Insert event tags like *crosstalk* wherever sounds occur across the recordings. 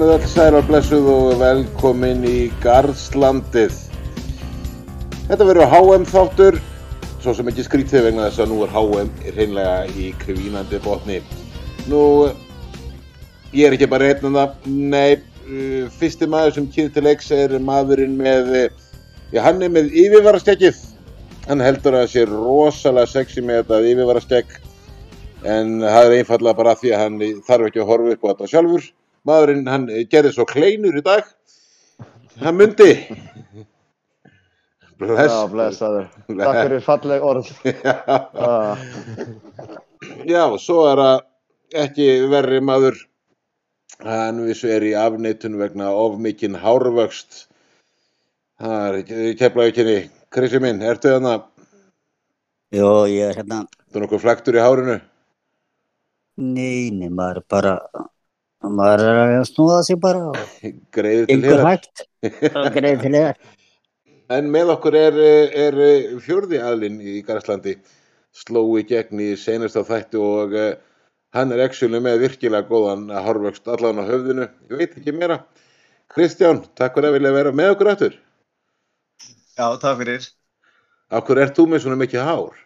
Komið öll sælar blessuð og velkomin í Garðslandið. Þetta verður HM þáttur, svo sem ekki skrítið vegna þess að nú er HM reynlega í kvínandi botni. Nú, ég er ekki bara einn en það, nei, uh, fyrsti maður sem kýður til leiks er maðurinn með, já hann er með yfirvarastekið. Hann heldur að það sé rosalega sexy með þetta yfirvarastek, en það er einfallega bara því að hann þarf ekki að horfa upp á þetta sjálfur maðurinn hann gerði svo kleinur í dag. Hann myndi bless. Já, blessaður. Takk fyrir falleg orð. *laughs* Já, Já svo er það ekki verri maður. Hann vissu er í afneitun vegna of mikinn hárvöxt. Það er keflaðu kynni Krissi minn, ertu þannig? Jó, ég er hérna. Þú er nokkuð flektur í hárinu? Nei, nei, maður bara maður er að snúða sig bara *laughs* greiði til hér greiði til hér *laughs* en með okkur er, er fjörði aðlinn í Garðslandi. Slói gegn í senasta þættu og uh, hann er actually með virkilega góðan horfvöxt allan á höfðinu, ég veit ekki meira. Kristján, takk fyrir að vilja vera með okkur aftur. Já, takk fyrir. Akkur ert þú með svona mikið hár?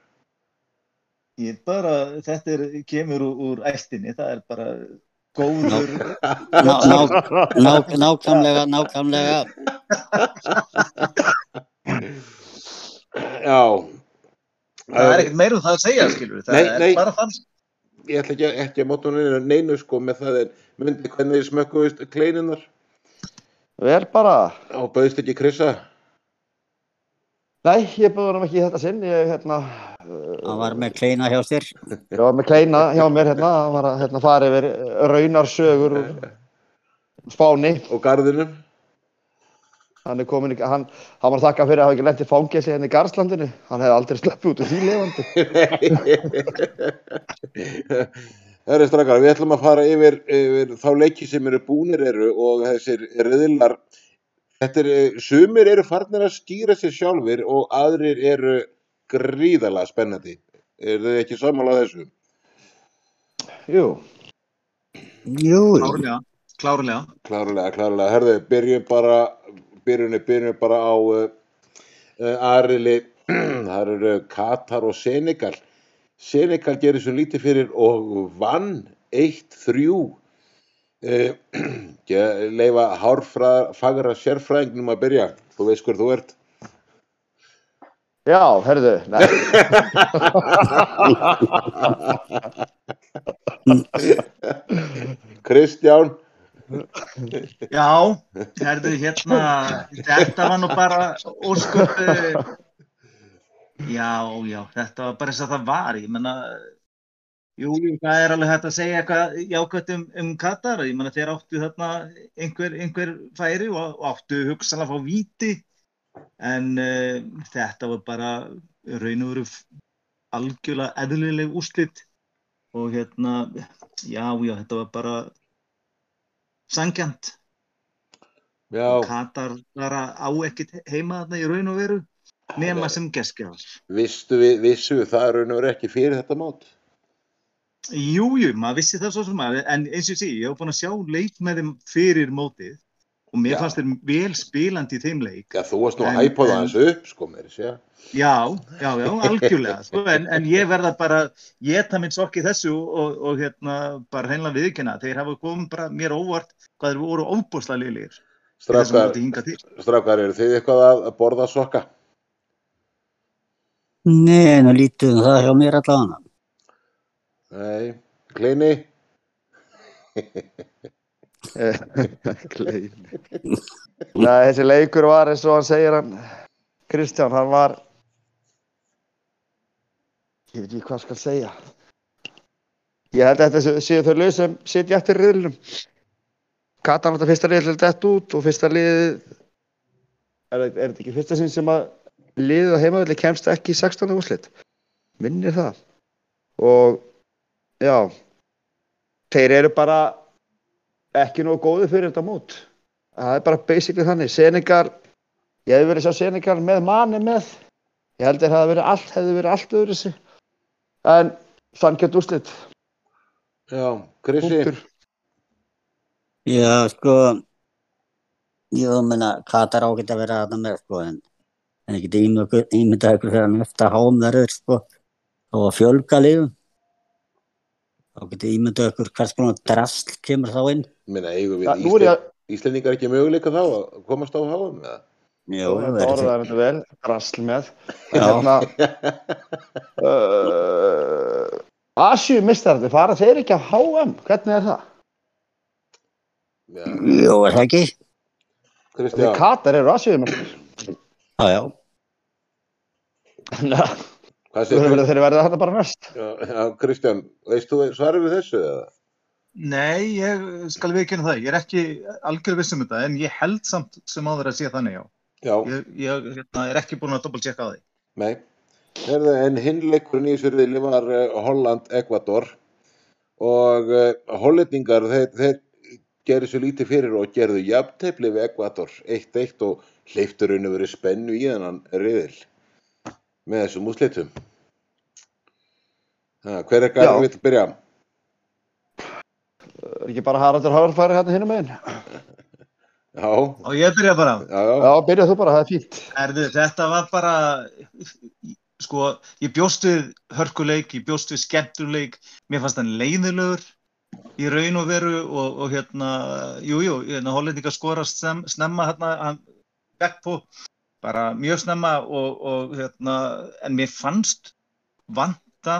Ég bara, þetta er, kemur úr, úr æstinni, það er bara góður. Ná, ná, ná, nákvæmlega nákvæmlega. Já. Það er ekkert meirum það að segja skilur það nei, er nei. bara þann ég ætla ekki, ekki að móta neina neinu sko með það en myndi hvernig þið smökkuðist kleininnar vel bara. Og bauðist ekki Krissa Nei, ég búði hann ekki í þetta sinn, ég, hérna... Hann var með kleina hjá þér? Ég var með kleina hjá mér, hérna, hann var að hérna, fara yfir raunarsögur og spáni. Og gardinum? Hann er komin, hann, hann var að þakka fyrir að hafa ekki lendið fangilsi hérna í Garðslandinu, hann hefði aldrei sleppið út úr því lefandi. Það *laughs* er strakkar, við ætlum að fara yfir, yfir þá leiki sem eru búnir eru og þessir Þetta er, eh, sumir eru farnir að skýra sér sjálfur og aðrir eru gríðalega spennandi. Er þið ekki sammálað þessu? Jú. Jú. Klárlega, klárlega. Klárlega, klárlega. Herðu, byrjum bara, byrjum, byrjum bara á uh, uh, aðrili, það eru Katar og Senegal. Senegal gerir svo lítið fyrir og vann 1-3 Eh, *clears throat* leifa hárfagra sérfræðingnum að byrja. Þú veist hver þú ert. Já, herðu *laughs* Kristján. Já, herðu hérna þetta var nú bara ósköp já, já þetta var bara þess að það var ég menna Jú, það er alveg hægt að segja eitthvað jákvæmt um, um Katar. Ég menna þeir áttu þarna einhver, einhver færi og, áttu hugsanlega að fá víti en uh, þetta var bara raun og veru algjörlega eðlileg úslitt og hérna, já, já, þetta var bara sangjant. Já. Katar var á ekkert heima þarna í raun og veru nema sem geskjafar. Vistu við, vissu það raun og veru ekki fyrir þetta mót? Jújú, jú, maður vissi það svo sem maður, en eins og sé, ég hef búin að sjá leik með þeim fyrir mótið og mér já. fannst þeim vel spilandi í þeim leik. Já, þú varst nú að hæpa það eins upp, sko, mér sé. Já, já, já, algjörlega, sko, en, en ég verða bara, ég það minn sokki þessu og, og hérna, bara hreinlega viðkynna, þeir hafa komið bara mér óvart hvað þeir voru óbúslega liðlir. Strákar, eru þið eitthvað að borða sokka? Nei, nú lítum það hjá mér allavega. Nei, Kleini Kleini Nei, þessi leikur var eins og hann segir hann Kristján, hann var ég veit ekki hvað skal segja. Ég held að þetta séu þau lög sem sitja eftir riðlunum Katan átt að fyrsta riðl dætt út og fyrsta lið er, er þetta ekki fyrsta sinn sem að liðið á heimavelli kemst ekki í 16. úrslit? Minnir það. Og Já, þeir eru bara ekki nógu góði fyrir þetta mót. Það er bara basically þannig. Senegal, ég hef verið að sjá Senegal með manni með. Ég held að það hefði verið allt, hefði verið allt öðru þessi. En þann gett úrslit. Já, Krissi. Já, sko, ég meina, Katar ágætt að vera þarna með, sko, en, en ég geti ímyndað ykkur þegar nefta háum verður, sko, og að fjölga liðum. Þá geti ímyndað ykkur hvers konar drasl kemur þá inn. Eigum við Ja, Ísland, ég Íslendingar ekki möguleika þá að komast á háum eða? Þetta orðið er þetta vel, drasl með. Hérna, *laughs* uh, Asju mistarði, fara þeir ekki af HM? Hvernig er það? Já, Jú, er það ekki? Kristján, Katar eru Asju mistarði. Já, já. Þeir verða þarna bara næst. Já, já, Kristján, veist þú svarið við þessu eða? Nei, ég skal viðkynna það. Ég er ekki algjör viss um þetta, en ég held samt sem áður að sé þannig, já. Já, Ég, ég hérna, er ekki búin að doppeltjekka á því. nei. Herðu, en hinleikurinn í þessu riðli var uh, Holland-Ekvador og uh, hollendingar, þeir, þeir gerðu svo lítið fyrir og gerðu jafntefli við Ekvador 1-1 og hleyftur raun og verið spennu í þennan riðil með þessum úslitum. Ha, hver er Já. gæðin vill byrja? Er ekki bara Haraldur Hárfæri hérna hinum meginn? *laughs* Já, Og ég byrja bara. já, já. Já, byrjað þú bara, það er fínt. Erðu, þetta var bara, sko, ég bjóst við hörkuleik, ég bjóst við skemmtuleik, mér fannst hann leiðilegur í raun og veru og, og hérna, jú, jú, hérna hollendinga skorast sem, snemma hérna, hann, Beckpo, bara mjög snemma og, og hérna, en mér fannst vanta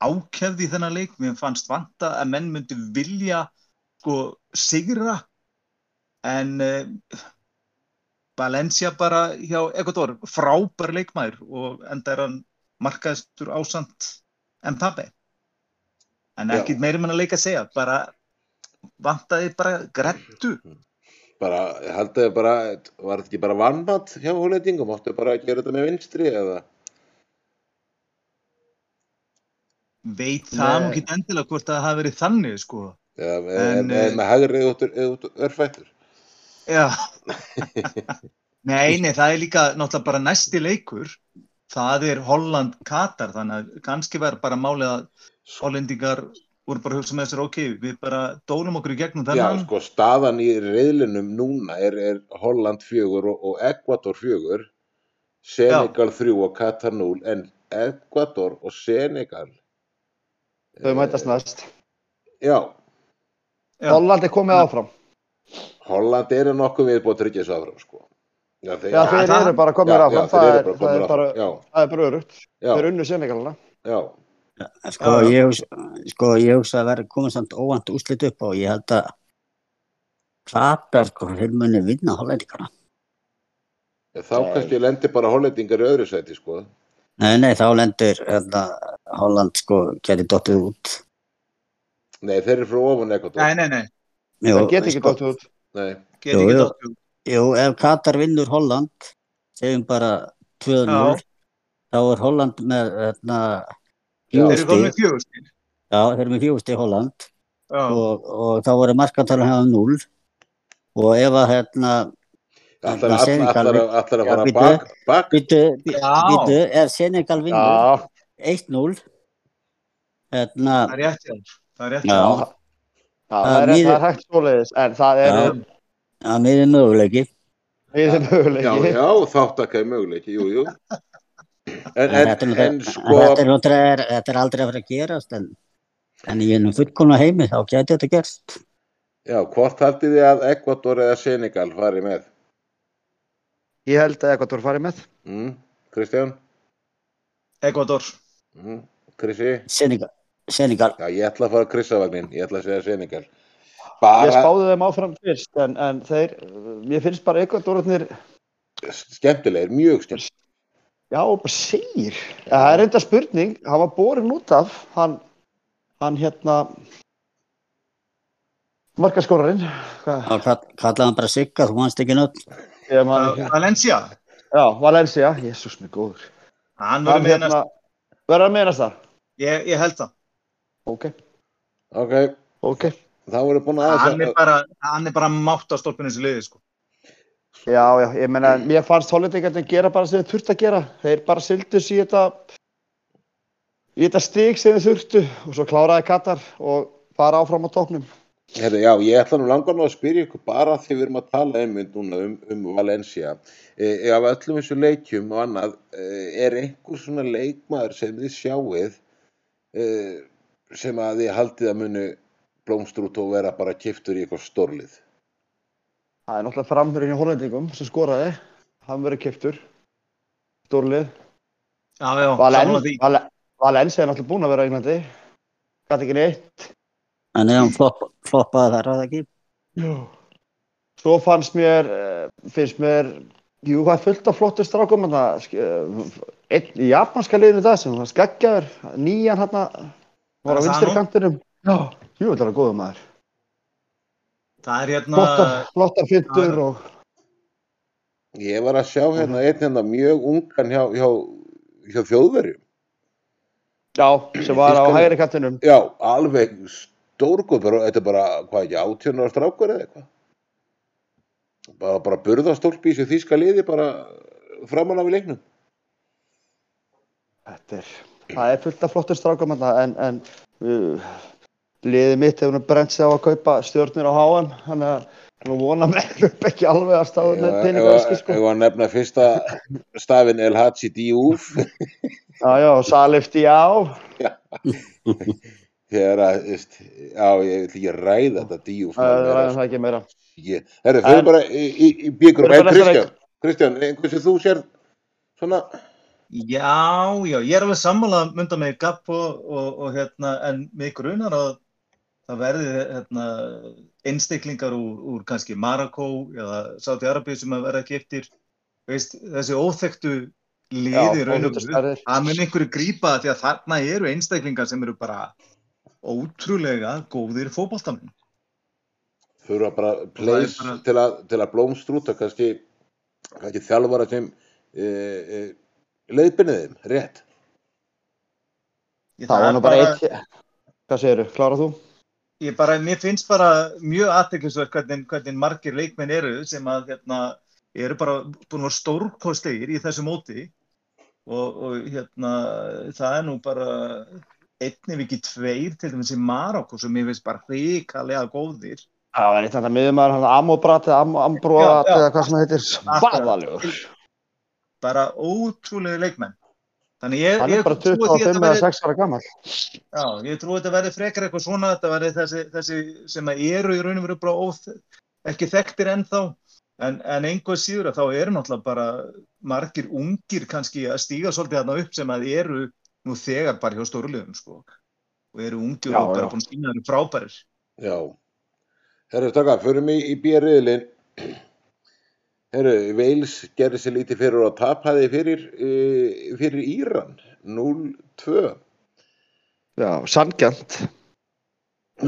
ákefði í þennan leik, mér fannst vanta að menn myndi vilja, sko, sigra, en uh, Valencia bara hjá Ecuador, frábær leikmaður og enda er hann markaðistur ásand. En Já. ekkert meiri mann að leika að segja, bara vantaði bara grettu. Bara, haldið bara, var þetta ekki bara vannmatt hjá hollendingum? Máttu bara að gera þetta með vinstri eða? Veit það Nei. ekki endilega hvort það hafi verið þannig, sko. Með, En, með, eh, með hægri eða örfættur? Já. *laughs* nei, nei, það er líka náttúrulega bara næsti leikur. Það er Holland-Katar, þannig að kannski verður bara málið að hollendingar voru bara að hugsa með þessar, ok, við bara dólum okkur í gegnum Já, þennan. sko, staðan í reyðlinum núna er, er Holland fjögur og, og Ekvator fjögur, Senegal þrjú og Katar núl, en Ekvator og Senegal, Þau mætast næst. já, Já. Holland er komið áfram. Holland eru nokkuð við búið að tryggja þessu áfram, sko. Já, þeir, Já, þeir það- eru bara komið já, áfram. já, Það þeir er eru bara það komið bara, áfram, já, það bara örugt. já, Þeir unnu Senegalina. já, Sko, Já, já. ég, sko, ég hugsa að vera komið samt óvænt úslit upp og ég held að Katar, sko, þeir muni vinna hollendingarna. þá kannski lendir bara hollendingar í öðru sæti, sko. Nei, nei, þá lendir hérna, Holland, sko, geti dottið út. Nei, þeir eru frá ofan Ekvator. Nei, nei, nei, Jú, Það get ekki sko, dótt út. Nei, get Jú, ekki jú. dótt. Jú, ef Katar vinnur Holland, segjum bara 2-0, Já. þá er Holland með hérna. Þeir eru komið stíl. Já, þeir eru með fjögur stig Holland. Og, og þá voru markantalan hefða 0 og ef að hérna, allar, Hérna, að fara bak, bak, býtu, býtu, er Senegal vinnur Já, 1-0, hérna, það er rétt, já. Það er rétt, já, já, það Það er, það er hægt svoleiðis, en það er já, að mér er möguleiki. við já, já, þáttakæði möguleiki, jú, jú. *laughs* En, En, en, þetta, er, en sko, þetta, er, þetta er aldrei að fara að gerast en, en í ennum fullkomna heimi þá geti þetta gerst. já, hvort haldið þið að Ekvator eða Senegal fari með? Ég held að Ekvator farið með. Mm, Kristján? Ecuador. Mm, Krissi? Senegal, Senegal. Já, ég ætla að fara Krissavagnin, ég ætla að segja Senegal. Ég Bara spáði þeim áfram fyrst, en, en þeir, mér finnst bara Ekvatorarnir, skemmtilegir, mjög skemmtilegir. Já, bara segir. Það er enda spurning, hann var borin út af, hann, hann hérna, markaskórarinn, hvað, Þá kall- kallaði hann bara Sigga, þú mannst ekki nöfn. ég man ekki. Valencia. Já, Valencia, jésús mig góður. Hann Hann verður með hérna, verður að meðast það? Ég, ég held það. Ok, Ok, ok. þá voru búin að Hann er aðeins bara, hann er bara mátt á þessu liði, sko. Já, já, ég meina, mér fannst hollendingarnir gera bara sem þeir þurftu að gera. Þeir bara sildu sér í þetta, í þetta stig sem þeir þurftu og svo kláraði Katar og fara áfram á tóknum. Herri, já, ég ætla nú langar nú að spyrja ykkur bara því við erum að tala einmitt núna um, um Valencia. E, af öllum þessu leikjum og annað, e, er einhver svona leikmaður sem þið sjáið e, sem að þið haldið að munu blómstur út og vera bara kiftur í eitthvað stórlið? Það er náttúrulega framfyrir hjá Hollendingum sem skoraði. Hann verið kiptur. Stórlið. Já, já, Valen, saman því. Valen, Valencia er náttúrulega búinn að vera á Englandi. Gæti ekki neitt. En er hann flopp, floppaði þar að ekki? Jú. Svo fannst mér, eh, finnst mér, jú, það er fullt af flottur strákum það, einn í japanska liðinu í dag sem var skeggjaður, nýjan hann var á kantinum. Já. Jú, þetta er góður maður. Það er hérna, Flottar, flottar fyndur Já. og, Ég var að sjá hérna einn hérna mjög ungan hjá, hjá, hjá þjóðverjum. já, sem var á hægri kantinum. Já, alveg stórgóð, bara, þetta er bara, hvað ekki, átjónar strákur eða eitthvað. Bara, bara burðastólpi í sér þýska liði bara framan af í leiknum. Þetta er, það er fullt af flottur strákum en, en uh, liðið mitt hefur brent sig á að kaupa stjórnir á HM, þannig að nú vona með *laughs* upp ekki alveg að stáða með Já, peninga ef eski ef sko. að nefna fyrsta stafinn El Hadji Diouf *laughs* Já, já, Salif Diá. þegar að, já, ég vil ekki ræða þetta Diouf. Það er það ekki meira. Herru, fyrir En- bara í, í, í byggur, Kristján, Kristján, einhvers sem þú sér svona, já, já, ég er alveg sammála að mynda með Gapp og, og, og hérna, en mig grunar að það verði hérna, einstaklingar úr, úr kannski Marokko eða Sáti Arabíu sem að verða giftir, veist, þessi óþektu liði raun og ónýttar veru, stærðir. það mun einhverju grípa það því að þarna eru einstaklingar sem eru bara ótrúlega góðir fótboltamenn. þurfa bara það er place bara- til, að, til að blómstrúta kannski, kannski þjálfara sem e, e, leiðbyrnið þeim, rétt. Ég- Það var er nú bara eitt, hvað segirðu, klárað þú? Ég bara, mér finnst bara mjög aðteklisverk hvernig, hvernig margir leikmenn eru sem að hérna, eru bara búin að vera stórkostlegir í þessu móti. Og, og hérna, það er nú bara einni við ekki tveir til dæmis í Marokko sem mér finnst bara hrikalega góðir. Það var eitt þetta miðumæður, hann Amobrat eða Am- Ambroat Já, já. eða hvað sem það heitir, svaðalegur. bara ótrúlega leikmenn þannig ég, ég trúi því að 25 þetta eða verði 6 ára gammal. Já, ég trúi að þetta verði frekar eitthvað svona, þetta verði þessi, þessi sem að eru í raun og veru bara óþ, ekki þekktir ennþá, en, en einhvað síður að þá eru náttúrulega bara margir ungir kannski að stíga svolítið þarna upp sem að eru nú þegar bara hjá stórliðum, sko, og eru ungir Já, og bara já. búin að sína þeir frábærir. Já. Herru, taka, förum í, í björriðlinn. Herru, Veils gerði sér lítið fyrir og tapaði fyrir, uh, fyrir Íran, 0-2. Já, sangjant.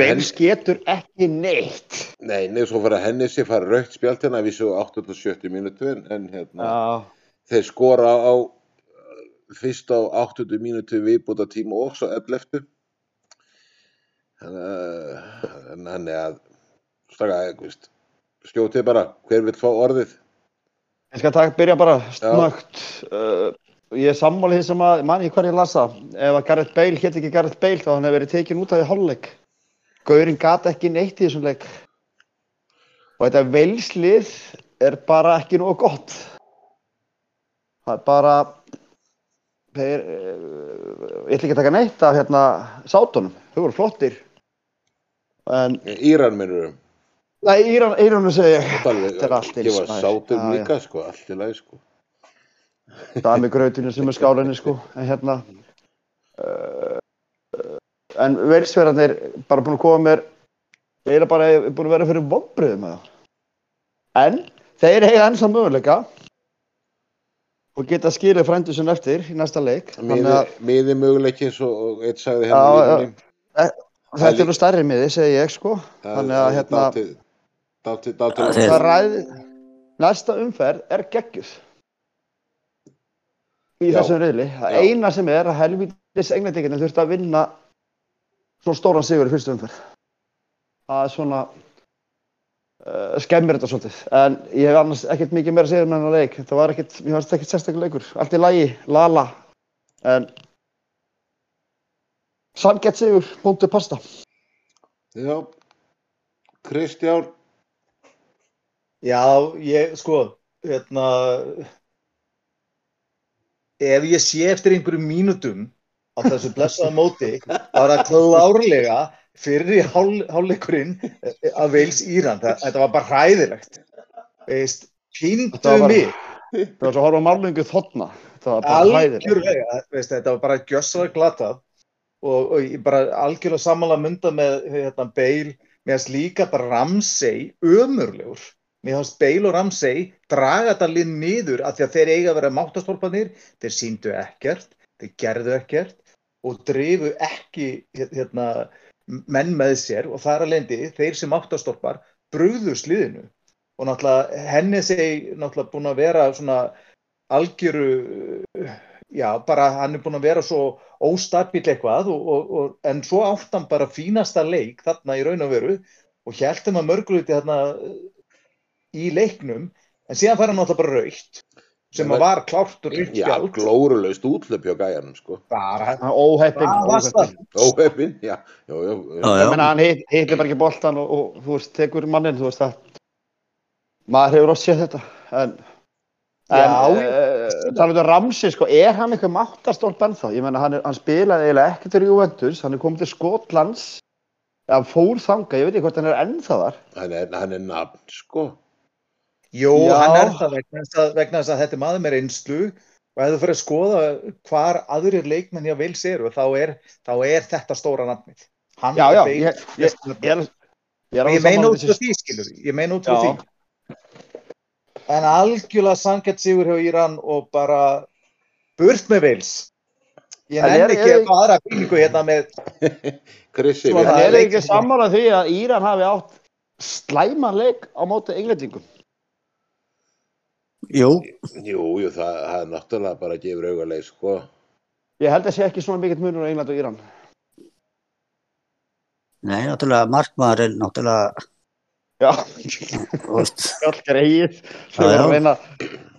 Veils getur ekki neitt. Nei, neður svo að henni sér fara raukt spjalt hérna, við svo 87 mínútu, en, hérna, þeir skora á fyrst á 80 mínútu viðbúta tíma og svo 11. Þannig að, þannig að, staka, veist, skjótið bara, hver vill fá orðið? Ég skal taka, byrja bara snögt. Uh, ég er sammálið sem að, manni hvað ég lasa, ef að Gareth Bale hétt ekki Gareth Bale þá hann hefur verið tekin út af því hálfleik. Gaurin gata ekki neitt í þessum leik. Og þetta Veilslið er bara ekki nógu gott. Það er bara, þeir, uh, ég ætla ekki að taka neitt af hérna sátunum, þau voru flottir. En, Íran minnur um. Nei, Íran, Íranum segi ég, Þetta er allt alveg, eins, ég var sátum líka, sko, allt í lagi, sko. það er með grautinu sem er skálinni sko, en hérna uh, en veilsverðarnir bara búin að koma mér eiginlega bara búin að vera fyrir vonbriðum með það. En þeir eiga ennþá möguleika og geta skilið frændu sinni eftir í næsta leik. Miði, og, og eitt sagði hérna já. líka þetta er nú stærri miði, segi ég sko. Þannig að hérna Dátið, dátið. Það er- það ræði næsta umferð er geggjuð. Í Já. þessum reyli það Já. eina sem er að helvítis englendingin þurfti að vinna svo stóran sigur í fyrstu umferð. Það er svona uh, skemmir þetta svolítið. En ég hef annars ekkert mikið meira að segja um hennar leik. Þetta var ekkert, mér fannst ekkert sérstaklega leikur. Allt í lagi, lala. En sanngett sigur, punktu pasta. Já, Kristján, Já, ég, sko, hérna, ef ég sé eftir einhverjum mínútum á þessu blessaða móti, þá er það klárlega fyrir í hál, hálfleikurinn að veils Íran. Það, þetta var bara hræðilegt. Veist, píndu mig, Það var svo að horfa á málningu þotna. Það var bara hlæðilegt. algjörlega, veist, þetta var bara gjössalega glatað og, og bara algjörlega sammála mynda með hérna, Bale, mér finnst líka bara Ramsey ömurlegur. Mér finnst Bale og Ramsey draga þetta lið niður af því að þeir eiga að vera máttastólpanir, þeir síndu ekkert, þeir gerðu ekkert og drifu ekki hérna, menn með sér. Og þar að lendi þeir sem áttastólpar brugðu sliðinu. Og náttúrulega henni segi náttúrulega búin að vera svona algjöru já, bara hann er búin að vera svo óstabil eitthvað og, og, og, en svo átt hann bara fínasta leik þarna í raun og veru og hjæltum að mörgluti þarna í leiknum en síðan fær hann náttúrulega bara raukt sem að var klárt og raukt já, gjald glórulaust útlöp hjá gæjanum, sko. Óheppin. óheppin. Já, já, já. Já, Ég já. meina hann hittir bara ekki boltan og, og þú veist, tekur mannin, þú veist það. Maður hefur oft séð þetta. En, en Já. uh, talað um Ramsey, sko, er hann eitthvað máttastólp ennþá? Ég meina, hann, hann spilaði eiginlega ekkert fyrir Juventus, hann er komið til Skotlands, hann fór þanga, ég veit ekki hvort hann er ennþá þar. Hann er, hann er nafn, sko. Jú, Já. hann er það vegna þess, að, vegna þess að þetta er maður með reynslu og ef þú fyrir að skoða hvar aðrir leikmenn hjá Vils eru þá er, þá er þetta stóra nafnið. Hann Já, já, ég, ég, ég er, ég er ég meina út frá því, skilur, ég meina út frá Já. því. En algjörlega sangett sigur hjá Íran og bara burt með Vils. Ég nenni ekki að fá aðra byggingu hérna með, *laughs* Krissi, það er ekki leik- sammála því að Íran hafi átt slæman leik á móti englendingum? Jú, jú, jú, það, það er náttúrulega bara að gefa auðarleik, sko. Ég held að sé ekki svona mikill munur á England og Íran. nei, náttúrulega markmaðurinn, náttúrulega, Já, þú veist, *laughs* Hjálkar eigið. Já, já.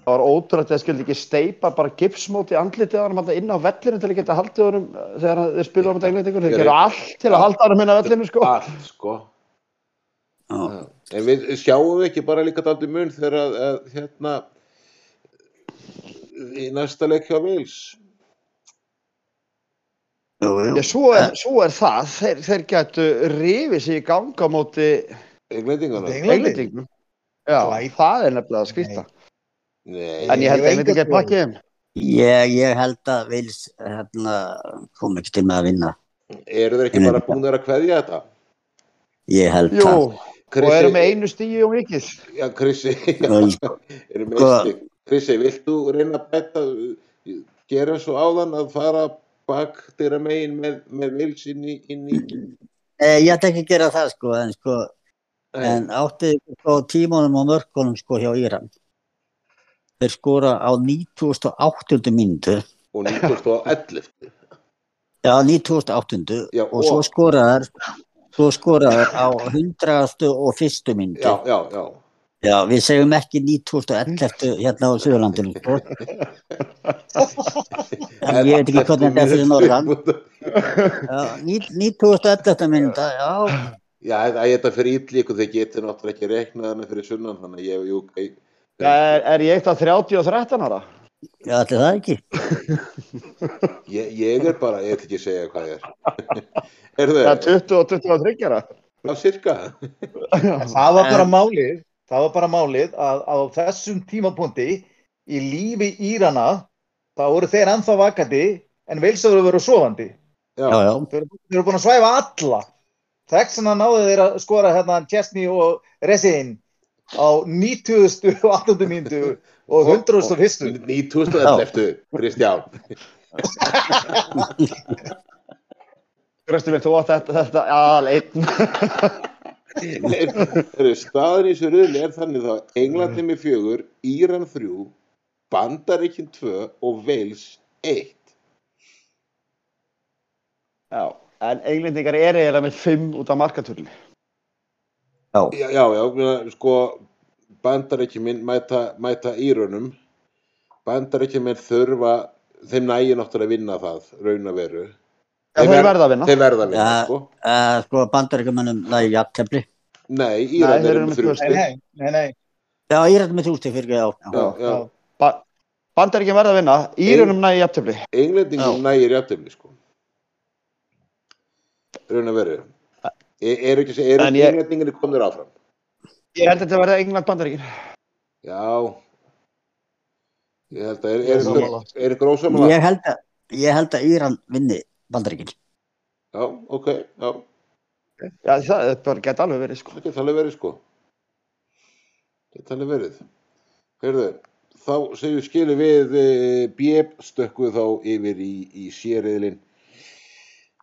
Það var ótrúlega að það skildi ekki steipa bara gipsmóti andlitið á hann inn á vellinu til að geta haldið honum uh, þegar hann- þeir spila á móti englendingur. Þeir Ég- gerðu allt til að halda honum inn á vellinu, sko. Allt, sko. já, En við sjáum við ekki bara líka daldi mun þegar að, að hérna í næsta leik hjá Vils. jú, jú. Já, svo er, svo er það. Þeir, þeir getu rifið sig í ganga móti Englendingana? Englendingum. Já, það er nefnilega að skrýta. Nei. En ég held Ég að enga er trú á pakkið þeim. Ég, ég held að Vils hérna, kom ekki til með að vinna. Eru þeir ekki bara búin að kveðja þetta? Ég held Jú, það. og eru með einu stíu og mikið. Já, Krissi, Og, *laughs* eru með Hvað? stig. Krissi, vilt þú reyna að betta, gera svo áðan að fara bak þeirra megin með, með Vils inn í, inn í... eh, ég ætla ekki að gera það sko, en, sko, en átti sko, tímanum og mörkunum sko, hjá Íran. Þeir skora á 98. mínútu, og 1911. já 98. Já, og svo og- skoraðar svo skoraðar á 100. og fyrstu mínútu. Já, já, já. Já, við segjum ekki 2011 hérna á Suðurlandinu. En ég veit ekki hvernig þetta er fyrir norðan. Já, ní- 2011 mínúta, já, Já, þetta þetta er fyrir ítlíku þegar getur náttúrulega ekki reiknað hana fyrir sunnan, þannig að ég, jú, ég, Er, er ég eitt af 30 og 13 ára? já, allir það ekki. *laughs* ég, ég er bara, ég ætla ekki að segja hvað ég er. *laughs* er Það er það, 20 og 23 ára. á cirka? *laughs* það var bara málið, það var bara málið að á þessum tímapunkti í lífi Írana þá voru þeir ennþá vakandi en Veilsöður voru sofandi. Já, já, Þeir þeir eru búin að svæfa alla. Þess vegna náðu þeir að skora hérna Chesney og Resin á 90. og 8. mínútu og 100. og 1. 2011, Kristján. Gröstu mig, þú átt þetta, þetta aðal einn. *laughs* Staðan í þessu röðli er þannig þá Englandi með fjögur, Íran þrjú, Bandaríkin tvö og Wales eitt. Já, en englendingar er eiginlega með 5 út af markaturli. já, Já, já, sko, Bandaríkin minn mæta, mæta Írunum. Bandaríkin minn þurfa, þeim nægir náttúrulega að vinna það, raun að veru. Já, þeir verða að vinna. Þeir verða að vinna, sko. uh, sko bandaríkjumennum næði jafntefli. Nei, Nei, Íran þeir eru eru með með þrjú tvö stig. Nei, nei, nei. Já, ég er þetta með þrjústig fyrir já. já. Já, já. Ba Bandaríkjum verða að vinna, Írunum nægi jafntöfli. Englendingum nægir jafntefli sko. Raun að veru. Er, er ekki að englendinginni komnir áfram? Ég held að þetta verða England Bandaríkin. Já. Ég held að, er, er, er er, er ykkur að, ég held að Íran vinni bandaríkin. Já, ok, já. Já, það bara geta alveg verið, sko. Það geta alveg verið sko. Geta alveg verið. Heyrðu, þá segjum skilu við e, bjeb stökkuð þá yfir í, í sériðlinn.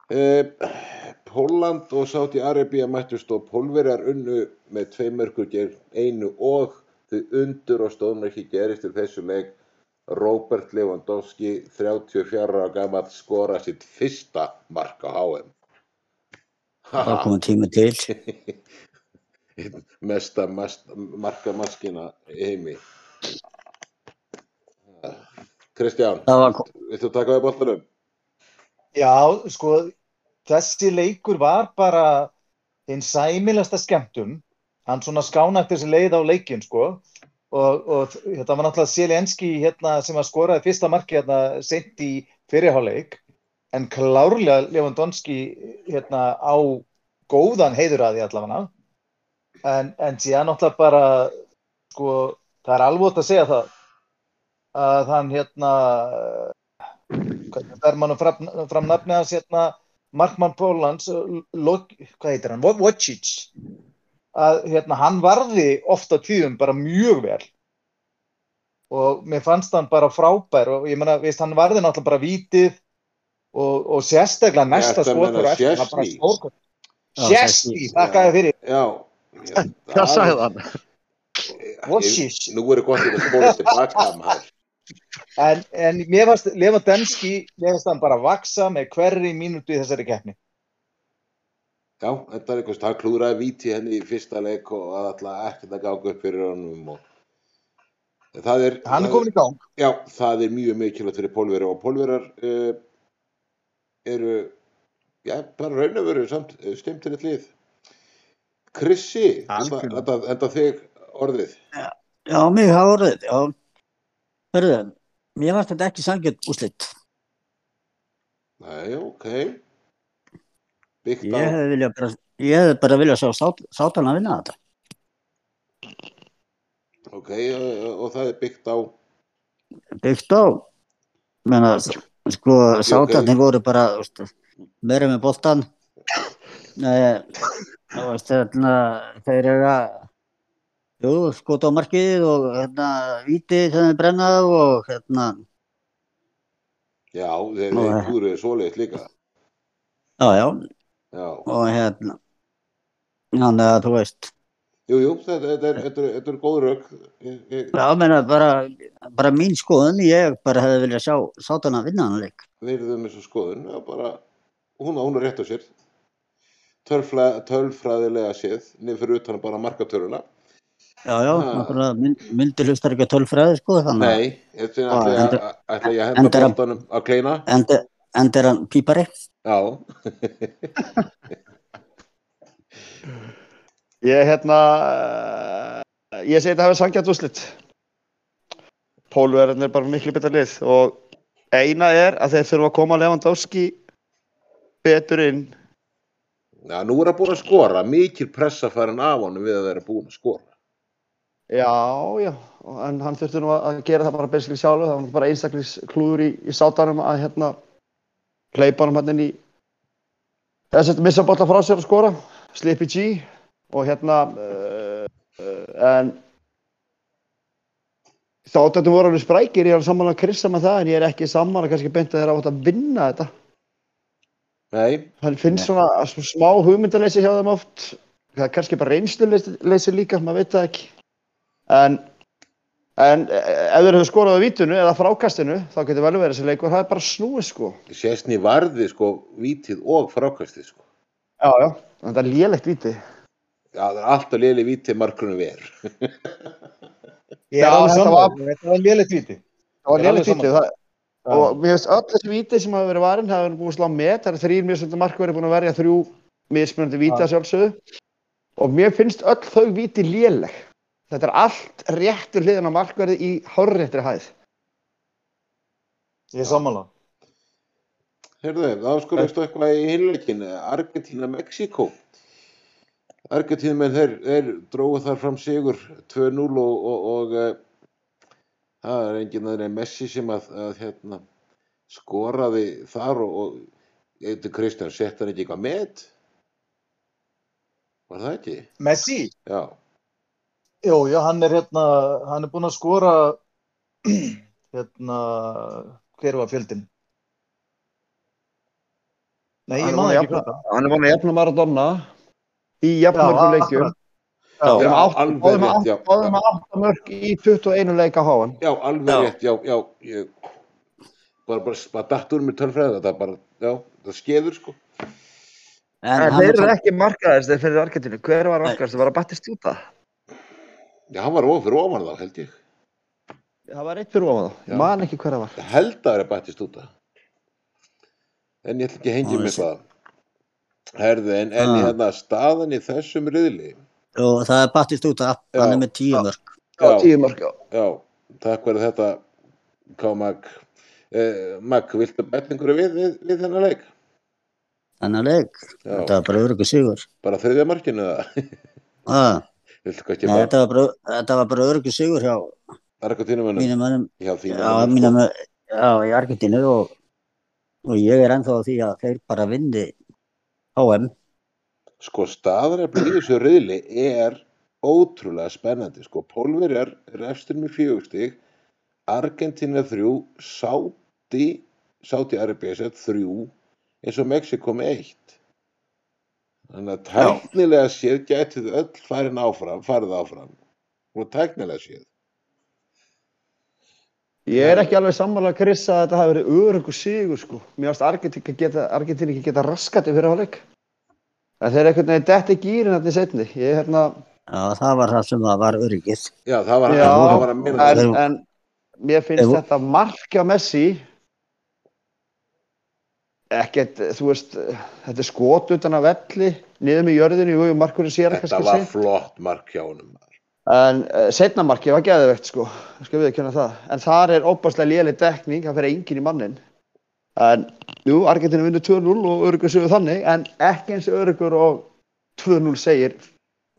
E, Póland og Sáti Arabia mættust og pólverjar unnu með tvei mörgur gegn einu og þau undur og stóðum ekki gerist til þessu leik. Robert Lewandowski, 34 ára gammal, skora sitt fyrsta mark á HM. Það er komið tími til. Einn *laughs* mesta mest, markamaskina í heimi. Kristján, Það var, viltu taka við boltanum? Já, sko, þessi leikur var bara hinn sæmilegasta skemmtun. Hann svona skánætti þessi leið á leikin, sko. Og, og þetta var náttúrulega Selienski hérna, sem að skoraði fyrsta marki hérna sent í fyrirháleik. En klárlega Lewandowski hérna, á góðan heiður að því allavega. En, en síðan náttúrulega bara, sko, það er alveg að segja það að hann hérna hvernig fer mann fram, fram nafni hans hérna Markmann Pólans hvað heitir hann, Wojcic að hérna hann varði ofta tíðum bara mjög vel og mér fannst hann bara frábær og ég meina, veist, hann varði náttúrulega bara vítið og, og sérstaklega næsta skotur Sjesti, þakka þér fyrir Já. já Hvað sagði hann? Nú er gott að spóla tilbaka maður. en, en mér fannst Lewandowski, mér fannst hann bara vaksa með hverri mínútu í þessari keppni Já, þetta er einhvers, hann klúðraði víti henni í fyrsta leik og að alltaf ekkert að gáka upp fyrir honum og það er, hann er það komin í gang Já, það er mjög mikilvægt fyrir pólverjar og pólverjar uh, eru, já, bara raun og veru samt uh, stimtilegt lið. Krissi, enda þig orðið. já, mig hafa orðið, já. Hörðu, mér varst þetta ekki sangjörn úslitt. Nei, ok. Byggt Ég á, hefði bara, ég hefði bara viljað sjá sát, sátan að vinna þetta. ok, uh, og það er byggt á, Byggt á, menna, sko, sátarnir voru bara, meira með veist, hérna, þeir eru að, jú, skot á markið og hérna, víti sem þeir brenna og hérna, já, þeir, Nú, þeir eh. klúðruðu svoleiðis líka. já, já, Já, og hérna, þannig að þú veist, jú, jú, þetta, þetta, er, þetta, er, þetta er góð rauk. Ég, Já, menna, bara, bara mín skoðun, ég bara hefði viljað sjá sátan að vinna hann leik. virðum þessu skoðun, já, bara, hún, hún er rétt á sér. Tölfla, tölfræðilega séð, niður fyrir utan bara markatöruna. Já, já, náttúrulega, mynd, myndi hlustar ekki að tölfræði, sko, þannig Nei, þetta er ætla ég að- henda er að- á kleina. enda, enda er hann pípari. Já, *laughs* Ég hérna, uh, ég segi þetta hafi sangjart úrslit. Pólverðin er bara miklu betra lið og eina er að þeir þurfa að koma Lewandowski betur inn. Já, nú er það búin að skora, mikil pressa farin af honum við að vera búin að skora. Já, já, en hann þurfti nú að gera það bara basically sjálfu, það var bara einstaklis klúður í, í sátanum að hérna hleypa hann hann inn í þess að missa bolla frá sér að skora, Slippy G og hérna uh, uh, en sátanum voru alveg sprækir, ég er alveg sammála að krissa með það en ég er ekki sammála kannski beint að þeir átt að vinna þetta. Nei, Hann finnst svona svona smá hugmyndaleysi hjá þeim oft. Það er kannski bara reynsluleysi líka, maður veit það ekki. En, en e- ef þeir hefur skorað á vítunu eða frákastinu, þá getur vel verið þessi leikur. Það er bara snúið, sko. sérstni varði sko vítið og frákastið sko. Já, já. En það er lélegt víti. Já, það er alltaf liðli vítið margrunum ver. *laughs* Ég Já, er sammála, var- var lélegt víti. Það var er lélegt víti. sammála. Það, og mér finnst öll þessi víti sem hafa verið varin, hafa verið búin að slá met. Það er þrýr mismunandi markverði búin að verja þrjú mismunandi víti Já. að sjálfsögðu. og mér finnst öll þau viti léleg þetta er allt réttur hliðin á markverði í hárréttri hæð Ég er sammála. Heyrðu, þá skulumstu eitthvað í hinleikin, Argentina-Mexiko. Argentina þeir, þeir dróðu þar fram sigur 2-0 og, og, og uh, það er enginn aðeins Messi sem að, að hérna, skoraði þar og, og veit Kristján, sett hann ekki eitthvað með? Var það ekki? Messi? Já, Jú, já, hann er hérna, hann er búinn að skora, *clears throat* hérna, hver var fjöldin? Nei, Hann ég að ekki jafna- hvað. hann er búin að jafna Maradona í jafnmörgum leikjum já, Við erum að já. átta mörg í 21 leika háan Já, alveg Já. rétt, já, já, ég, bara, bara, bara datt úr mér tölfræði, þetta bara, já, það skeður sko. En þeir eru ekki markaðist fyrir Argentínu, hver var markaðist, var að battist út það Já, hann var ofur ofan þá, held ég. það var eitt fyrir ofan þá, Já. man ekki hver það var Ég held að það er bættist út það. En ég ætla ekki að hengja Já, mig þessi- það. Herðu, en, en Ah. hérna staðan í þessum riðli, og það er battist út að Já. hann er með tíu Já. mörg. já, Já. tíu mörg, já já, takk fyrir þetta, K. Mag. Eh, Mag, viltu bæta einhverju við, við, við þennan leik? Þannig að leik, Já, þetta var bara öryggur sigur. bara þriðja markinu eða? *laughs* Ah, Þetta, var bara, bara öryggur sigur hjá Argentínumönnum? Já, sko. já, í Argentínu og, og ég er ennþá því að þeir bara vinni HM. Sko, staðarefni í þessu riðli er ótrúlega spennandi. Sko, Pólverjar er efstur með fjögustig, Argentina þrjú, Sáti, Sáti Arabíasett þrjú, eins og Mexiko með eitt. Þannig að tæknilega séð þau öll farin áfram, farið áfram. Og tæknilega séð. Ég er ekki alveg sammála að Chris að þetta hafi verið örugur sigur sko. Mér geta, Argentín ekki geta raskat í fyrir áleik. En þeir eru einhvern veginn detti gýrin þetta í setni. Ég er hérna, Já, það var það sem það var öryggið. Já, það var, Já, það var að minna en, en mér finnst Þeir- þetta markja Messi ekkert, þú veist, þetta er skot utan að velli, niður með jörðinu, jú, markurinn sér Þetta kannski var flott mark hjá honum. En uh, setna markið var geðvegt sko, skal við ekki það. En þar er óbærslega léleg dekning, það fyrir enginn í mannin. En, jú, Argentina vinnur 2-0 og örugur sögur þannig, en ekki eins örugur og 2-0 segir,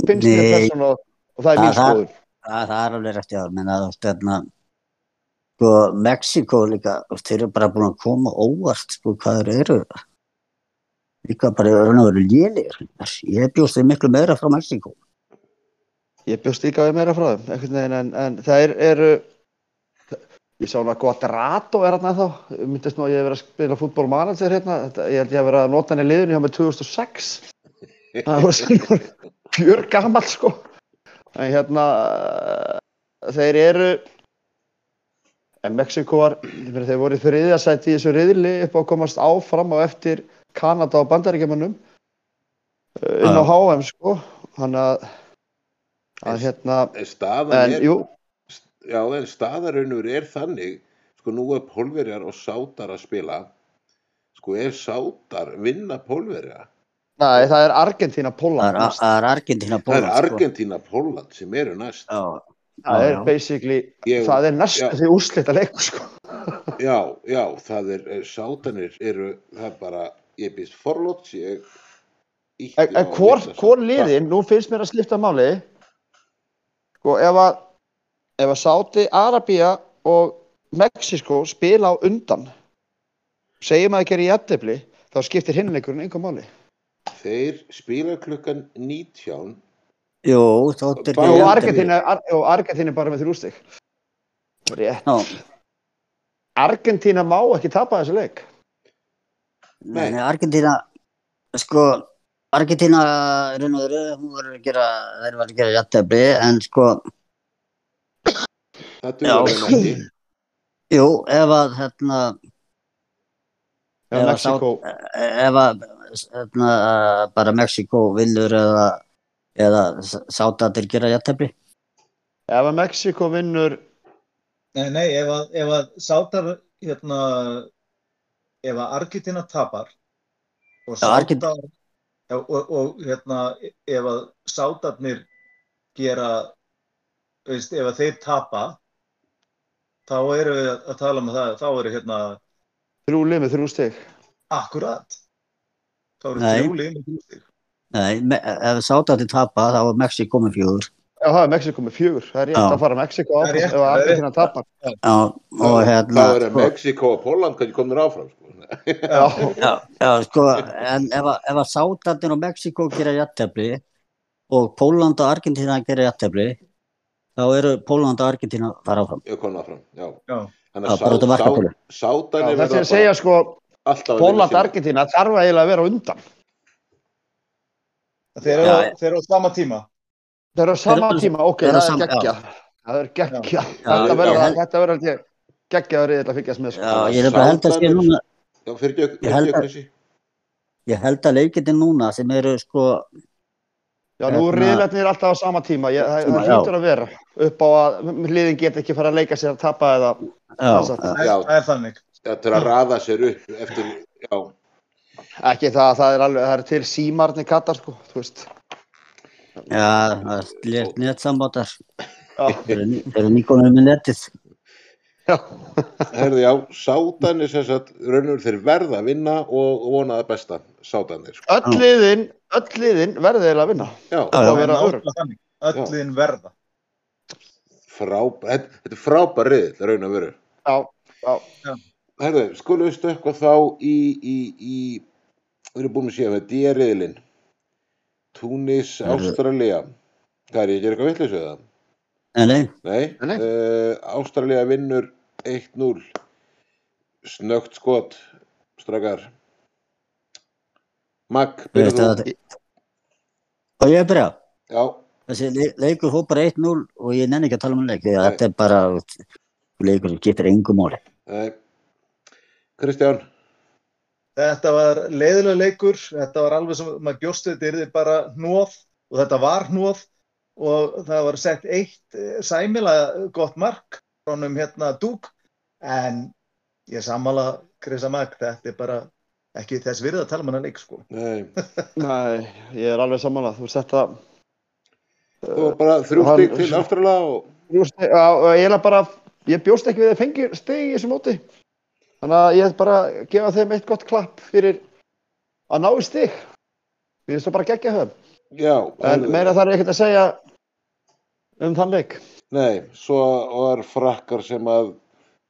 finnst Nei. persónu og, og það er mín skoður. Það, það er alveg rétt, já, menn að þarna, sko, Mexiko líka, þeir eru bara búin að koma óvart, sko, hvað þeir eru. Líka bara raun og veru lélir. Ég bjóst þeir miklu meira frá Mexiko. Ég bjóst líka meira frá þeim, veginn, en, en það eru, ég sá hana Guadrato er hérna þá, myndist nú að ég hef verið að spila fútbólmanager hérna, ég held ég hef verið að nota hann í liðinu hjá mig 2006, það var svona fjör gammal sko, en hérna, þeir eru, en Mexiko var, ég meina, þeir voru í þriðjasæti í þessu riðli upp á að komast áfram á eftir Kanada og Bandaríkjamönnum, inn á. HM sko, þannig að, að hérna, En er, jú, já, en staðarunur er þannig, sko nú er pólverjar og sátar að spila, sko er sátar vinna pólverja, Nei, það er Argentina Það er, það er Argentina það er Argentina Póland sem eru næst. Já, Það Já, er já. basically, Ég- það er næstu því úrslita leikur sko. *laughs* Já, já, það er, er sátanir eru, það er bara, ég býst forlóts, ég En, en hvor, hvor liðin, nú finnst mér að slipta máli, sko ef að, ef að Sáti, Arabía og Mexiko spila á undan, segjum að það gerir jættefli, þá skiptir hinleikurinn einhver máli. Þeir spila klukkan 19, jú, þóttir Bara- Jú, jafntefli. Argentina, Ar, jú, Argentina er bara með þrjústig. Rétt. Já, Argentina má ekki tapa þessu leik. nei, nei, Argentina, sko, og veru, hún var að gera, þeir var að gera jættefli, en sko, Já. duður þeim ekki. jú, ef að, hérna, Ef að Mexiko, ef að hérna, bara Mexiko vinnur eða, eða sátatir gera jættefli ef að Mexiko vinnur Nei, nei, ef að, ef að sátar, hérna, ef að Argentina tapar og Já, Argent- sátar, Já, og, og hérna, ef að sátarnir gera, veist, ef að þeir tapa, þá eru við að tala um það, þá eru hérna, Þrjú lið með þrjú stig. akkurat, þá eru Nei. þrjú lið með þrjú stig. Nei, ef sátátti tapa þá var Mexiko með fjögur. Já, það er Mexiko með fjögur. Það er rétt Já. að fara Mexiko Það er áfram ef það er Argentina tapar. Já, og hérna, Það sko, Mexiko og Póland hvernig komnir áfram sko. Já, *laughs* já, já, sko, en ef, að- ef að sátarnir og Mexiko gera jættefli og Póland og Argentina gera jættefli, þá eru Póland og Argentina fara áfram. Ég kom áfram, já. Já, Þannig Já, bara út af markatölu. að sátanir þetta er að segja sko, að Póland sína. Argentina þarf eiginlega að vera undan. Þeir eru, Já, þeir eru á sama tíma. Það eru á sama Þeir- tíma, ok, þeir það er geggjað. Það er geggjað. Já, Þetta já, verður já. þetta verður held ég geggjaður að fylgjast með. Já, Sko. ég er bara held að sé núna, Já, fyrir ekki, Ég held fyrir að- ekki, ég held að leikindin núna sem eru sko, Já, nú er Hérna- riðlarnir alltaf á sama tíma. Ég, það, það Já. hlýtur að vera upp á að hliðin get ekki fara að leika sér að tapa eða já, Það er já, Já. er- er þannig. Þetta er að raða sér upp eftir, já, ekki það, það er alveg, það er til símarni kattar, sko, þú veist. já, það er létt netsambátar, Já, þeir eru ný- þeir eru nýkonur með netið. já. herði já, sátanir sem sagt, raunur þeir verða að vinna og vona það besta, sátanir, sko. Öll liðin, öll liðin verði eiginlega að vinna. Já, Það Já, vera Það er nákvæmlega þannig. Öllin verða. frábær, þetta, er frábær riðil, raun að veru. Já, já. Herði, skulum við stökkva þá í, í, í, við erum búin að séu með D-riðilinn, Túnis, Herðu. Ástralía, hvað er ég að gera eitthvað vitlega það? Nei, nei, Nei. Uh, Ástralía vinnur 1-0 snögt skot strakar Mag, Ég veit þú? að og ég er byrjað. Já, Þessi le- leikur hópar 1-0 og ég nenni ekki að tala um leik, þetta er bara leikur sem getur engum máli. nei Kristján, Þetta var leiðilega leikur, þetta var alveg sem maður bjóst þetta yrði bara hnóð og þetta var hnóð og það var sett eitt eh, sæmilega gott mark frá honum hérna Dúk en ég sammála Krisa Mag, þetta er bara ekki þess virði að tala um hana leik sko. nei *laughs* Nei, ég er alveg sammálað. Þú þú var bara þrjú Hann- stík til Ástralía og og ég er bara, ég bjóst ekki við að fengi stegi í þessu móti. Þannig að ég er bara að gefa þeim eitt gott klapp fyrir að ná í stig. Við erum svo bara geggja höfum. já, En meira þarf ég ekkert að segja um þann leik. nei, svo var frakkar sem að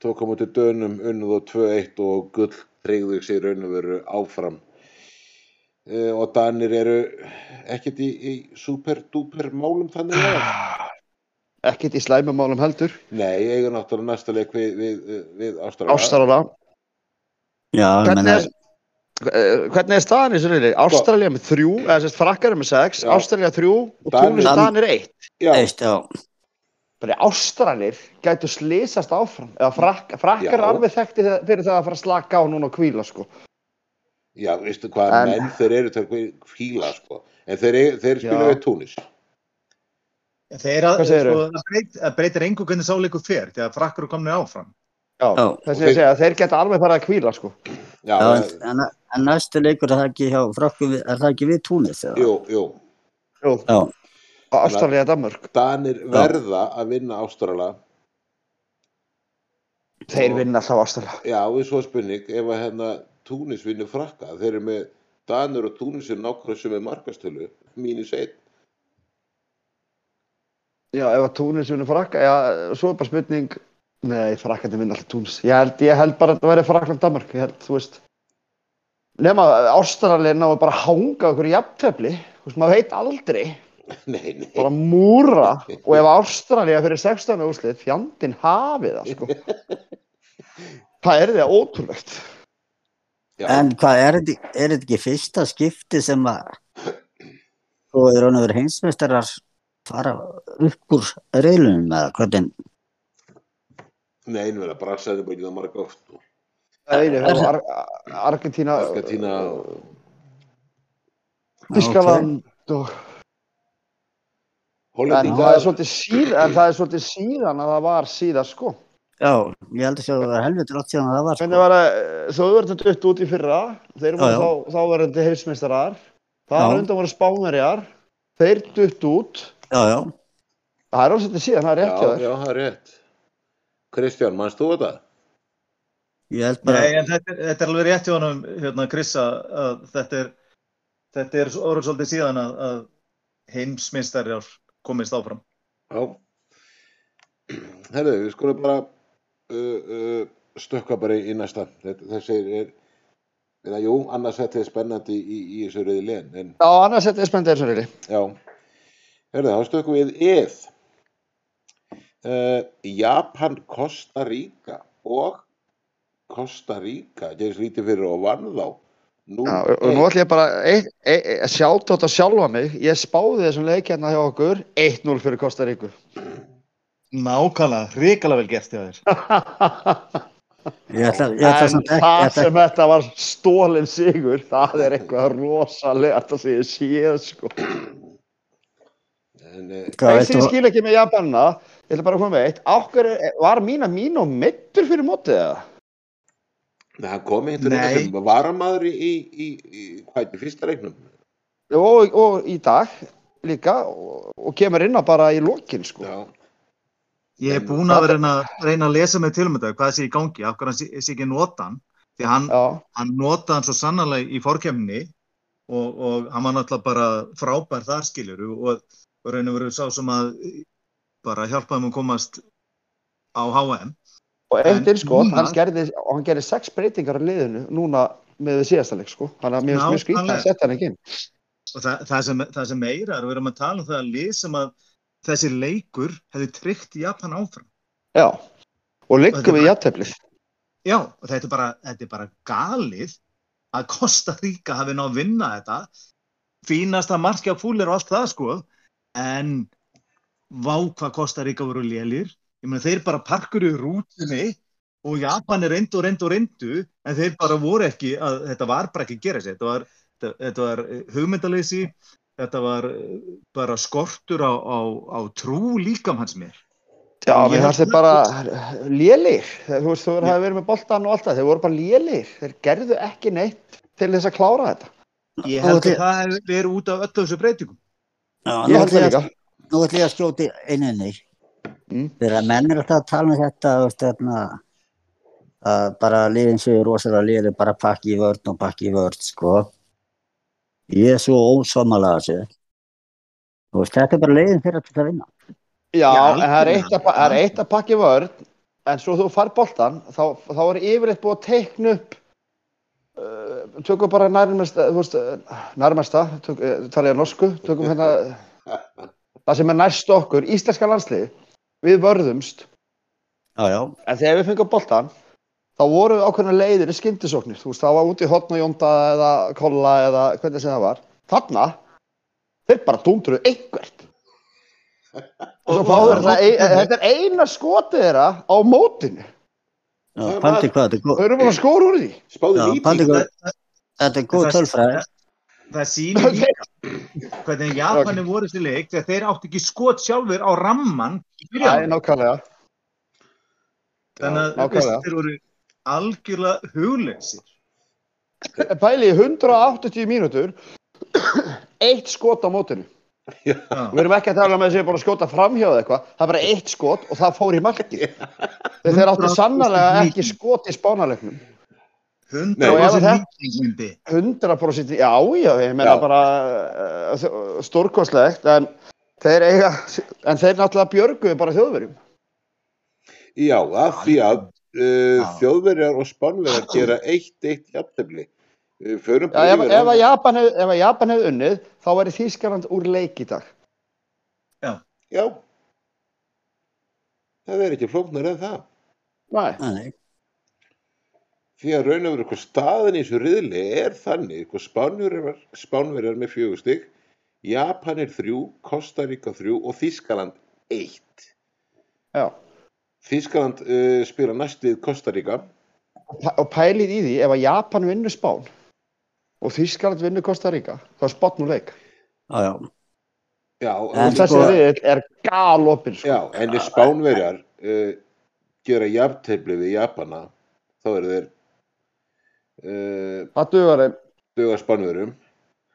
tók á móti dönum unnið og 2-1 og gull treyðu sig raun og veru áfram uh, og Danir eru ekkert í, í super-duper málum þannig að Ekkert í slæmumálum heldur. Nei, eiga náttúrulega næsta leik við, við, við Ástralja. Ástralja. Já, Hvernig meina, er, eh, hvernig er staðan í þessu reyli? Ástralja með þrjú, eða sérst frakkar er með sex. Ástralja þrjú og Danir- Túnis Danir eitt. Já, eitt, já, Bara Ástralir gætu slýsast áfram. Eða frak, frakkar er alveg þekkti þegar- fyrir það að fara að slaka á núna og kvíla sko. já, veistu hvað En- menn þeir eru til að fíla, sko. En þeir, þeir spila við Túnis. Þeir að, sko, breytir engu hvernig sáleikur fer því að frakkar eru komnið áfram. Þess að ég segja að þeir geta alveg farið að kvíla sko. Já, já en, en, en, næstu leikur er það ekki hjá frakku, er það ekki við Túnis? eða? jú, jú. Jú, Já, Ástralja Danmörk. Danir verða að vinna Ástralja. Þeir vinna alltaf Ástralja. Já, við svo spurning, ef að hérna Túnis vinnur frakka, þeir eru með Danir og Túnis er nákvæmlega sem er markastölu, mínus einn. Já, ef að Túnis vinnur frakka, já, svo er bara spurning, nei, frakkandi vinna alltaf Túnis. Ég held, ég held bara að þetta verði Frakland Danmörk, ég held, þú veist. Nefna, Ástralja náðu bara að hanga á einhverju jafntefli, þú veist, maður veit aldrei. *laughs* Nei, nei. bara múra og ef Ástralja fyrir 16 úrslið fjandinn hafið það sko *laughs* það er það ótrúlegt Já, en hvað, er þetta er þetta ekki fyrsta skipti sem að þú er raun og verið heimsmeistarar fara upp úr reilunum eða hvernig, nei, nú er það brassaði bara ekki það marga oft. sko. Það er einu, það var Ar Argentína Argentína, Þískaland og en það er svolítið síðan en það er svolítið síðan að það var síðast sko já, ég held að sjá að það var helviti látt síðan að það var sko. var það, þú verður dutt út í fyrra þeir Já, voru já. þá, þá verður þetta heimsmeistarar Það Já. er undan voru spánverjar, þeir dutt út. Já, já. Það er alveg þetta síðan, það er rétt Já, já, það er rétt. Kristján, mannst þú þetta? Ég held bara, Nei, en þetta, er- þetta er alveg rétt hjá honum, hérna, Krissa, að þetta er, þetta er orðið svolítið síðan að, að heimsmyndstarjar komist áfram. Já. Herðu, við skulum bara uh, uh, stökka bara í næsta. Þetta, þessi er, eða jú, annars þetta er spennandi í, í þessu reyði len, en Já, annars þetta er spennandi eins og reyli. já. Herðu, þá stökkum við eð. Uh, Japan, Costa Rica og Costa Rica, ég er lítið fyrir og vann þá. Nú, Já, og nú ætlum ég bara að sjáta þetta sjálfa mig. Ég spáði þessum leik hérna hjá okkur 1-0 fyrir Kosta Ríku. Nákvæmlega, hrikalega vel gert ég ætla, ég ætla En samt ekki, það ég ætla, sem þetta var stólinn sigur, það er eitthvað rosalega það sem ég séð sko. veit sem ég skil ekki með Japanna, ég ætla bara að koma með eitt, okkur var mína mín og mittur fyrir mótið það? hann kom einhvern Nei. veginn sem varamaður í, í, í, í, hvað er fyrsta reiknum? Og, og í dag líka og, og kemur inn á bara í lokin sko. Já, Ég er búinn að reyna, reyna að lesa mig til um þetta, hvað sé í gangi, af hann sé, sé ekki nota hann, því hann, hann notaði hann svo sannarlega í fórkemni og, og hann var náttúrulega bara frábær þar skiljur og, og raun og veru sá sem að bara hjálpaði hann að komast á HM. og eitt En innskot, núna- hann gerði, og hann gerði sex breytingar á liðinu núna með síðasta leik sko. Þannig að mér finnst mjög skrítið að setja hann ekki inn. Og það, það, sem, það sem meira er, við erum að tala um það að lið sem að þessi leikur hefði tryggt Japan áfram. Já, og er við játtöflið. Já, og þetta er bara, þetta er bara galið að Costa Rica hafi náð að vinna þetta. Fínasta markja fúlir og allt það sko, en vá hvað Costa Rica voru lélir. Ég meina þeir bara parkur í rútunni og Japan er reyndu og reyndu og reyndu, en þeir bara voru ekki, að, þetta var bara ekki að gera sér. Þetta var, þetta, þetta var eh, hugmyndaleysi, þetta var eh, bara skortur á, á, á trú líkam hans mér. Já, mér fannst þeir bara lélir. Þú veist, þú hafi verið með boltan og allt það. Þeir voru bara lélir. Þeir gerðu ekki neitt til þess að klára þetta. Ég held að það hefur verið út af öllu þessu breytingum. já, Ég held það líka. Að- nú ætla ég að skjóti eininni. Mm. Þegar að menn er alltaf að tala um þetta, veist, þarna, að bara liðin séu rosalega liðin, bara pakki í vörn og pakki í vörn, sko. Ég er svo ósvamalega þessu. Þetta er bara leiðin fyrir að vinna. Já, Já, það er eitt að, er eitt að pakki vörn, en svo þú far boltan, þá, þá er yfirleitt búið að teikna upp, uh, tökum bara nærmesta, uh, nærmesta, uh, tala ég norsku, tökum hérna, *laughs* það sem er næst okkur, íslenska landslið, við vörðumst, Já, já, en þegar við fengum boltan, þá voru ákveðna leiðir í skyndisóknir, þú veist, það var út í hotn og jónda eða kolla eða hvernig sem það var, þarna, þeir bara dúndruðu einhvert. Og svo fáður þetta, ein, þetta er eina skotið þeirra á mótinu. já, Það pandi var- hvað, þetta er góð, Þau eru búin að skóra úr því. Það- þetta er góð það- tölfræði. Það sýnir líka hvernig Japani voru þessi leik þegar þeir áttu ekki skot sjálfur á ramman Æ, byrjan. nákvæmlega. Þannig að þeir voru algjörlega huglegsir. Pæli í 180 mínútur, eitt skot á mótinu. Já. Við erum ekki að tala með þessi búin að skjóta framhjá eða eitthvað. Það er bara eitt skot og það fór í. Þegar þeir áttu sannarlega ekki skot í spánalegnum. Nei. 100% nýtingindi. 100% já, já, ég meina Já. bara uh, stórkostlegt, en þeir eiga, en þeir náttúrulega björguðu bara þjóðverjum. Já, af því að uh, Já. þjóðverjar og spánverjar gera eitt eitt jafntefli. Við förum Já, ef, ef, að. Japan hef, hefði unnið, þá væri Þýskaland úr leik í dag. Já. Það er ekki flóknar en það. Nei, nei. Því að raun og veru hvað staðin í þessu riðli er þannig, hvað spánverjar, spánverjar með fjögur stygg, Japan er þrjú, Costa Rica þrjú og Þískaland eitt. Já. Þískaland uh, spila næst við Costa Rica. Og pæ- Og pælið í því, ef að Japan vinnur Spán og Þýskaland vinnur Costa Rica, þá er Spán úr leik. Já, já. En og- Þessi riðill er galopin, sko. já en ef spánverjar uh, gera jafntefli við Japana, þá eru þeir Það dugar þeim. duga spánverjum.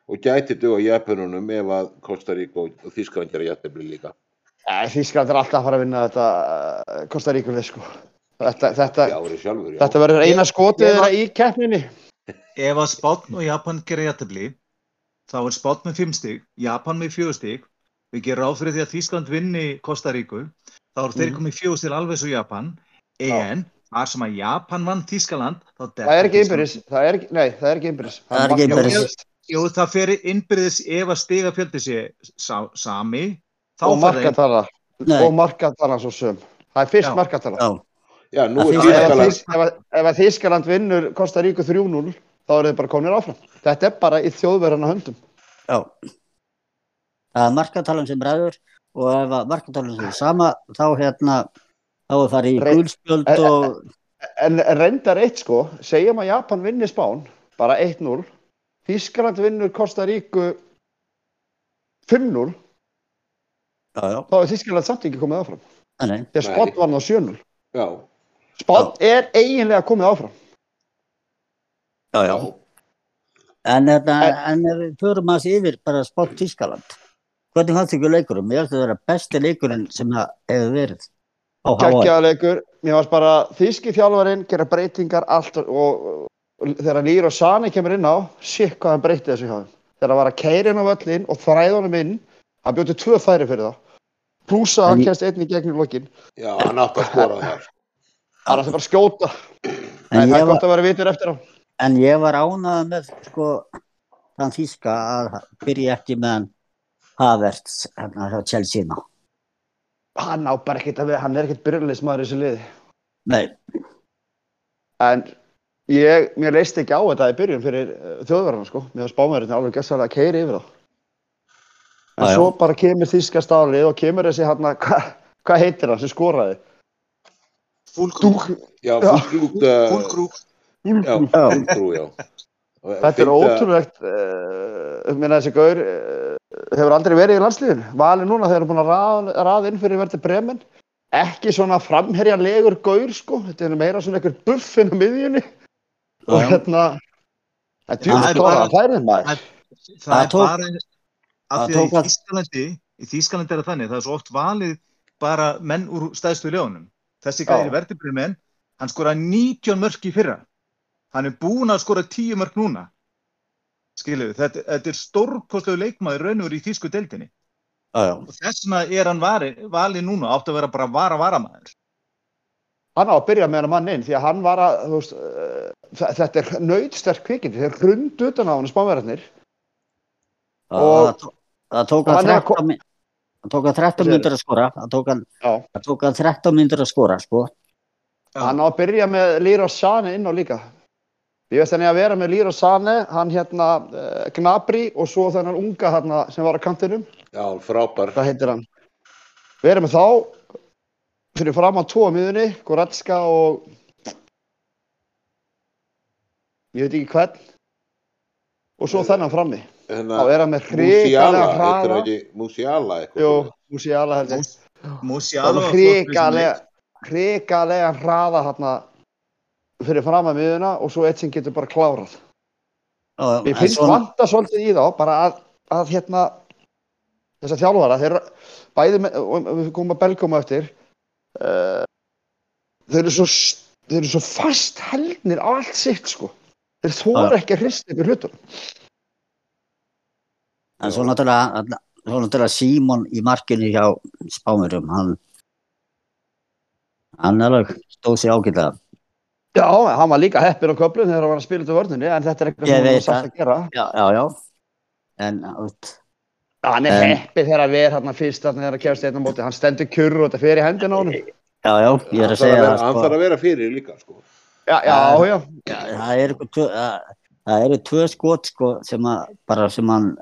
og gæti duga Japanunum ef að Costa Rica og og Þýskaland gera jættefli líka. Æ, Þískland er alltaf að fara að vinna þetta uh, Kosta Ríkulið sko. Þetta, þetta, Já, verið sjálfur, já. þetta verður eina skotið þeirra í keppninni. Ef að Spátn og Japan gera jættabli, þá er Spátn með 5 stig, Japan með 4 stig. Við gerum ráð fyrir því að Þýskland vinni Kosta Ríku, þá eru þeir Mhm. komið 4 stig alveg svo Japan, en þar sem að Japan vann Þýskaland, þá Það er ekki innbyrðis, það er ekki, nei, það er. Það er ekki innbyrðis. Jú, það fer innbyrðis ef að stiga fjöldi sé sa sami, þá Og markatala, og markatala svo söm. Það er fyrst markatala. Er Ef að að- að Þískaland vinnur Kosta Ríku 3-0, þá eru þið bara komnir áfram. Þetta er bara í þjóðverðana höndum. já. Það er markatalan sem ræður og ef að markatalan sem er sama þá hérna þá er farið í Re- gulspjöld Eh, eh, og En reyndar eitt sko, segjum að Japan vinnir Spán, bara 1-0, Þískaland vinnur Kosta Ríku 5-0, já, já, þá er Þískaland samt ekki komið áfram. nei, Þegar. Spán var ná 7-0. já, Spán er eiginlega komið áfram. já, já. En, hérna, en ef við förum að yfir bara spátt Tískaland hvernig fannst ykkur leikurum? Finnst það að vera besti leikurinn sem það hefur verið. Kækjaðleikur, mér varst bara þíski þjálfarinn gera breytingar allt og, og, og þegar Lýr og Sani kemur inn á, shit hvað hann breytti þessu hjá þeim. Þegar hann var að keira inn á völlin og þræða honum inn, hann bjóti tvö færi fyrir þá. Plúsa hann kemst einn í gegnum lokin. já, hann átti að skora þar. Það er það bara skjóta. En það er gott að vera vitur eftir á. En ég var ánað með sko þann þýska að byrja ekki með hann Havertz hérna hjá Chelsea ná. Hann á bara ekkert að við, hann er ekkert byrjulegismæður í þessu liði. Nei, En ég, mér leist ekki á þetta í byrjun fyrir uh, þjóðverðarna sko. Mér var spámæðurinn alveg gæssalega að keira yfir þá. En Já, já. svo bara kemur þíska stálið og kemur þessi hann að, *laughs* hvað hva heitir hann sem skoraði? Fúlkrúk. Dúk, Já, uh, Fúlkrúk. já, Já. fúlkrú, já. Þetta er að- ótrúlegt, uh, minna þessi gaur uh, hefur aldrei verið í landsliðinu. Valið núna þegar hann er búin að raða, raða inn fyrir verði bremen. Ekki svona framherjanlegur gaur sko, þetta er meira svona einhver buffin á miðjunni. Og Já. hérna, það er bara- að færið maður. Það er tók- bara af það því að í að- Þýskalandi, í Þýskalandi er það þannig, það er svo oft valið bara menn úr stæðstu ljónum. Þessi gæri verðibrið menn, hann skoraði 19 mörk í fyrra. Hann er búinn að skora 10 mörk núna. Skiluðu, þetta, þetta er stórkostlegu leikmaður raunur í þýsku deildinni. já, já. Og þess vegna er hann vari, valið núna, átti að vera bara vara varamæður. Hann á að byrja með hann mann inn því að hann var að, þú veist, uh, þe- þetta er nöytsterk kvikindi, þeir hrundu utan á hann spánverðarnir. Og- Það, tó- það tók að hann er að 13 min- það tók að 13 Sér. myndir að skora. Það tók að, Já. það tók að 13 myndir að skora, sko. Hann á að byrja með Lýra Sane inn á líka. Ég veist henni að vera með Lýra Sane, hann hérna uh, Gnabry og svo þennan unga hérna sem var á kantinum. Já, frábær. Hvað heitir hann? Við erum með þá fyrir fram á tvo miðunni, Goretzka og ég veit ekki hvern. Og svo þennan frammi. Þá er hann með heitir hraða. hann ekki Musiala eitthvað? Jú? Musiala held ég. Musiala Það sem hrikalega hraða hérna fyrir fram að miðuna og svo eitt sem getur bara klárað. Mér en finnst svona- vanta svolítið í þá, bara að, að hérna, þessar þjálfara, þeir bæði með, og við komum að belgum eftir, uh, þeir eru svo, þeir eru svo fast helnir á allt sitt, sko. Þeir þóra ekki að hrista ykkur hlutur. En svo náttúrulega, svo náttúrulega Símon í markinu hjá Spámurum, hann, hann alveg stóð sér ágætlega. Já, hann var líka heppin á köflun þegar hann var að spila út á vörnunni, en þetta er eitthvað Ég sem hann var satt að gera. Já, já, já. En, út, Hann er heppið þegar við erum hérna fyrst þarna þegar að kemst einn á móti. Hann stendur kjurr og þetta fer í hendina á honum. já, já, ég er Hann að segja vera- það, Hann sko. þarf að vera fyrir líka, sko. Já, já, já. Já, það eru tvö, það- það eru tvö skot sko sem að bara sem hann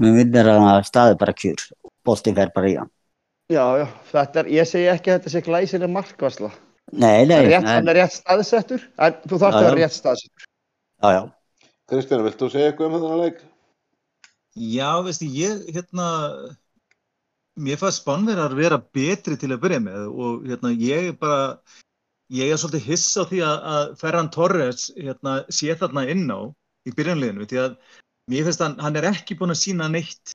með vinnir að hann staði bara kjur bolti fer bara í hann Já, já. Þetta er, ég segi ekki að þetta sé glæsileg markvarsla. Nei, nei, Rétt, en, hann er rétt staðsettur, en þú þarfst að vera rétt staðsettur. já, já, Kristján, vilt þú segja eitthvað um þennan leik? Já, veistu, ég, hérna, mér fannst Spánverjar vera betri til að byrja með og hérna, ég er bara, ég er svolítið hissa á því að, að Ferran Torres hérna, sé þarna inn á í byrjanliðinu, því að mér finnst hann, hann er ekki búinn að sína neitt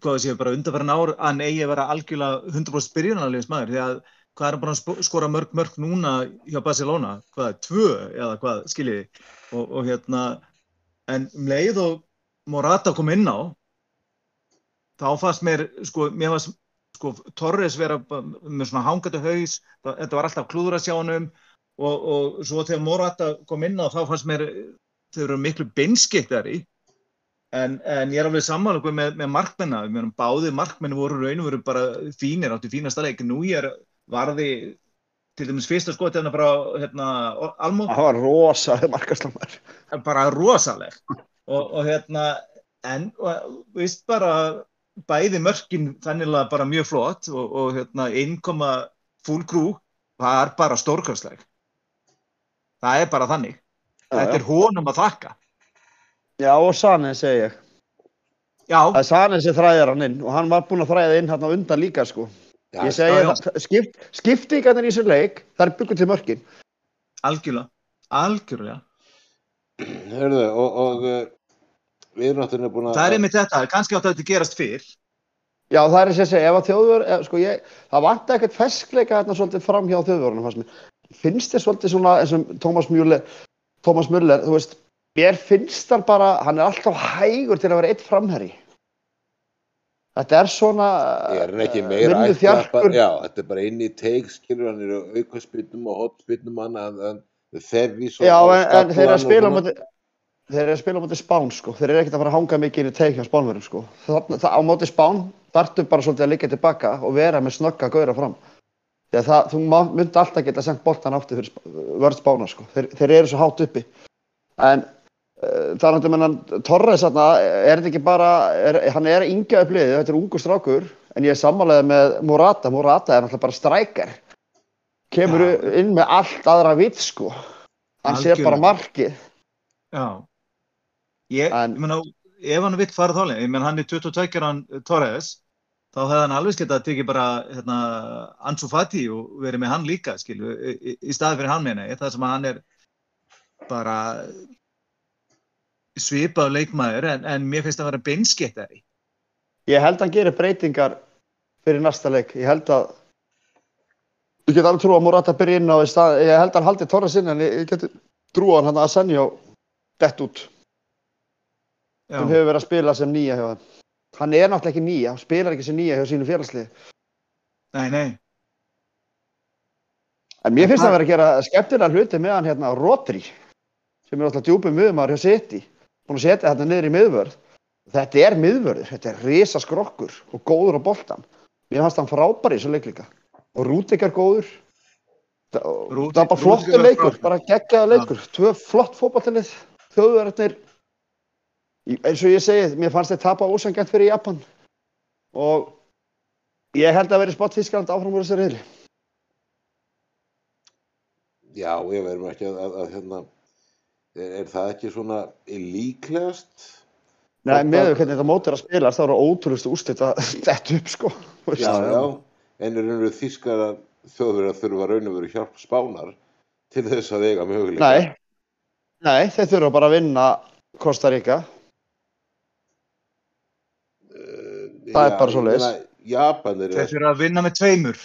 hvað það séu bara undanferðan ár að hann eigi að vera algjörlega 100% byrjunarlegs maður því að hvað er búinn að skora mörg mörg núna hjá Barcelona, hvað, tvö eða hvað, skiljiði? Og, og hérna, en um leið og Morata kom inn á þá fannst mér, sko, mér fannst sko, Torres vera bara með svona hangandi haus, þetta var alltaf klúður að sjá hann um. Og, og svo þegar Morata kom inn á þá fannst mér þau eru miklu beinskiptari en, en ég er alveg samanlöku með, með markmenna, báði markmenni voru raun og veru bara fínir, áttu fínasta leik. Nú ég er varði til dæmis fyrsta skotið hérna frá hérna, Almó, Það var rosalega markaslamar. bara rosaleg. Og, og hérna en, og, veist bara bæði mörkin þannilega bara mjög flott og, og hérna innkoma full crew var bara stórkastleg það er bara þannig. Þetta er honum að þakka. Já, og Sane segi ég. já, Það er Sane sem þræðir hann inn og hann var búinn að þræða inn hann á undan líka sko. Já, Ég segi það, skipt, skiptingarnir í þessum leik, það er byggur til mörkin. algjörlega algjörlega, Hörðu, og, og uh, við erum náttúrulega búin að... það er einmitt þetta kannski átti að þetta gerast fyrr Já, það er þess að segja, ef að þjóðver, ef, sko ég, það vant ekkert feskleika hérna svolítið fram hjá mér. Finnst þér svolítið svona eins og Tómas Müller, Tómas Müller, þú veist, mér finnst hann bara, hann er alltaf hægur til að vera eitt framherri. Þetta er svona meira vinnu þjarkur. já, þetta er bara inn í teik, skilur hann eru aukaspynnum og hotspynnum hann að þervis og Já, en, en þeir eru að spila móti, þeir eru að spila á móti Spán, sko. Þeir eru ekkert að fara að hanga mikið inn í teik hjá Spánverðum, sko. Það, það, á móti Spán þarftu bara svolítið að liggja tilbaka og vera með snögga gauðra fram. Það, þú myndi alltaf geta sendt boltan átti fyrir Sp- vörð Spána, sko. Þeir, þeir eru svo hátt uppi. En er náttúrulega menn Torres er þetta ekki bara, er, hann er yngja uppliðið, þetta er ungu strákur, en ég er sammálega með Morata. Morata er náttúrulega bara strækjar. Kemur Já. inn með allt aðra vitt, sko. Hann sé bara markið. já ég, En- ég meina, ef hann vill fara þá leið, ég meina hann er 22 hann Torres þá hefði hann alveg getað að tekið bara hérna, Ansu Fati og verið með hann líka skilu, í, í- staði fyrir hann meina ég, það sem hann er bara svipað leikmaður en, en mér finnst að vera beinskeittari Ég held að hann gerir breytingar fyrir næsta leik. Ég held að ég get alveg trú að Morata byrja inn á í stað, ég held að hann haldi Torres inn en ég, get trú að hann að Senjó dett út sem hefur verið að spila sem nýja hjá hann. Hann er náttúrulega ekki nýja, hann spilar ekki sem nýja hjá sínu félagslið. nei, nei En mér finnst það verið að gera skemmtilega hluti með hann hérna Rodri sem er náttúrulega djúpum miðumar hjá City. Búin að setja þetta niður í miðvörð. Þetta er miðvörður, þetta er risa skrokkur og góður á boltan. Mér fannst hann frábær í þessu leik líka. Og Rúdík er góður. Það Rúdík- það var bara var leikur, bara geggjaða leikur. Tvö flott fótballtilið, þjóðverðarnir. Eins og ég segi, mér fannst þeir tapa ósangjönd fyrir Japan. Og ég held að veri spott Þískland áfram úr þessu reyðli. Já, ég verðum ekki að, að, að hérna, er, er það ekki svona líklegast? Nei, Þetta- með hvernig þetta mót er að spila, það eru ótrúlustu úrslit að *laughs* þetta upp, sko. Já, já, en er raunveru þýskar að þjóðverið að þurfa raun og veru hjálp spánar til þess að eiga möguleika. Nei, nei, þeir þurfa bara að vinna Costa Rica. Uh, Það er bara. Japan er, þeir þurfa að vinna með tveimur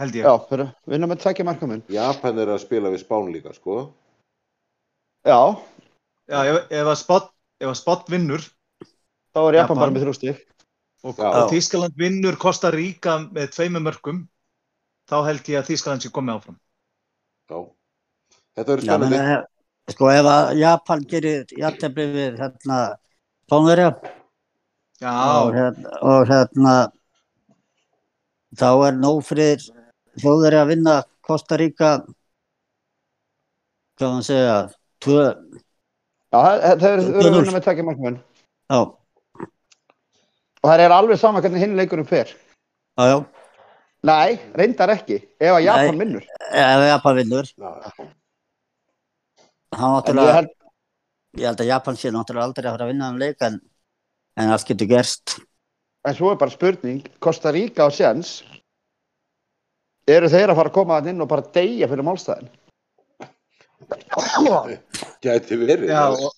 held ég Já, þeir eru að vinna með tveggja markaminn. Japan er að spila við Spán líka, sko. Já, Já, ef, ef að spott að vinnur þá er Japan Japan. bara með þrjú stík. og, Já. og Þískaland vinnur Costa Rica með tveimur mörgum þá held ég að Þískaland sé komið áfram Já. Þetta verður Já, spennandi. menn, eh, sko ef að Japan gerir jættefli við hérna Spánverja og, Já, hérna, og hérna þá er nóg fyrir þjóðverja að vinna Costa Rica hvað hann segja tvö, Já, þe- þeir eru að 2-0. vinna með tveggja markaminn. já, Og það er alveg sama hvernig hinn leikurinn fer. já, já Nei, reyndar ekki, ef að Japan vinnur. ef Japan vinnur Já, hann náttúrulega, held, ég held að Japan sé náttúrulega aldrei að fara að vinna um leik en, en allt getur gerst en svo er bara spurning, Costa Rica og Sjens, eru þeir að fara að koma að inn og bara deyja fyrir málstæðin? Gæti verið. já og,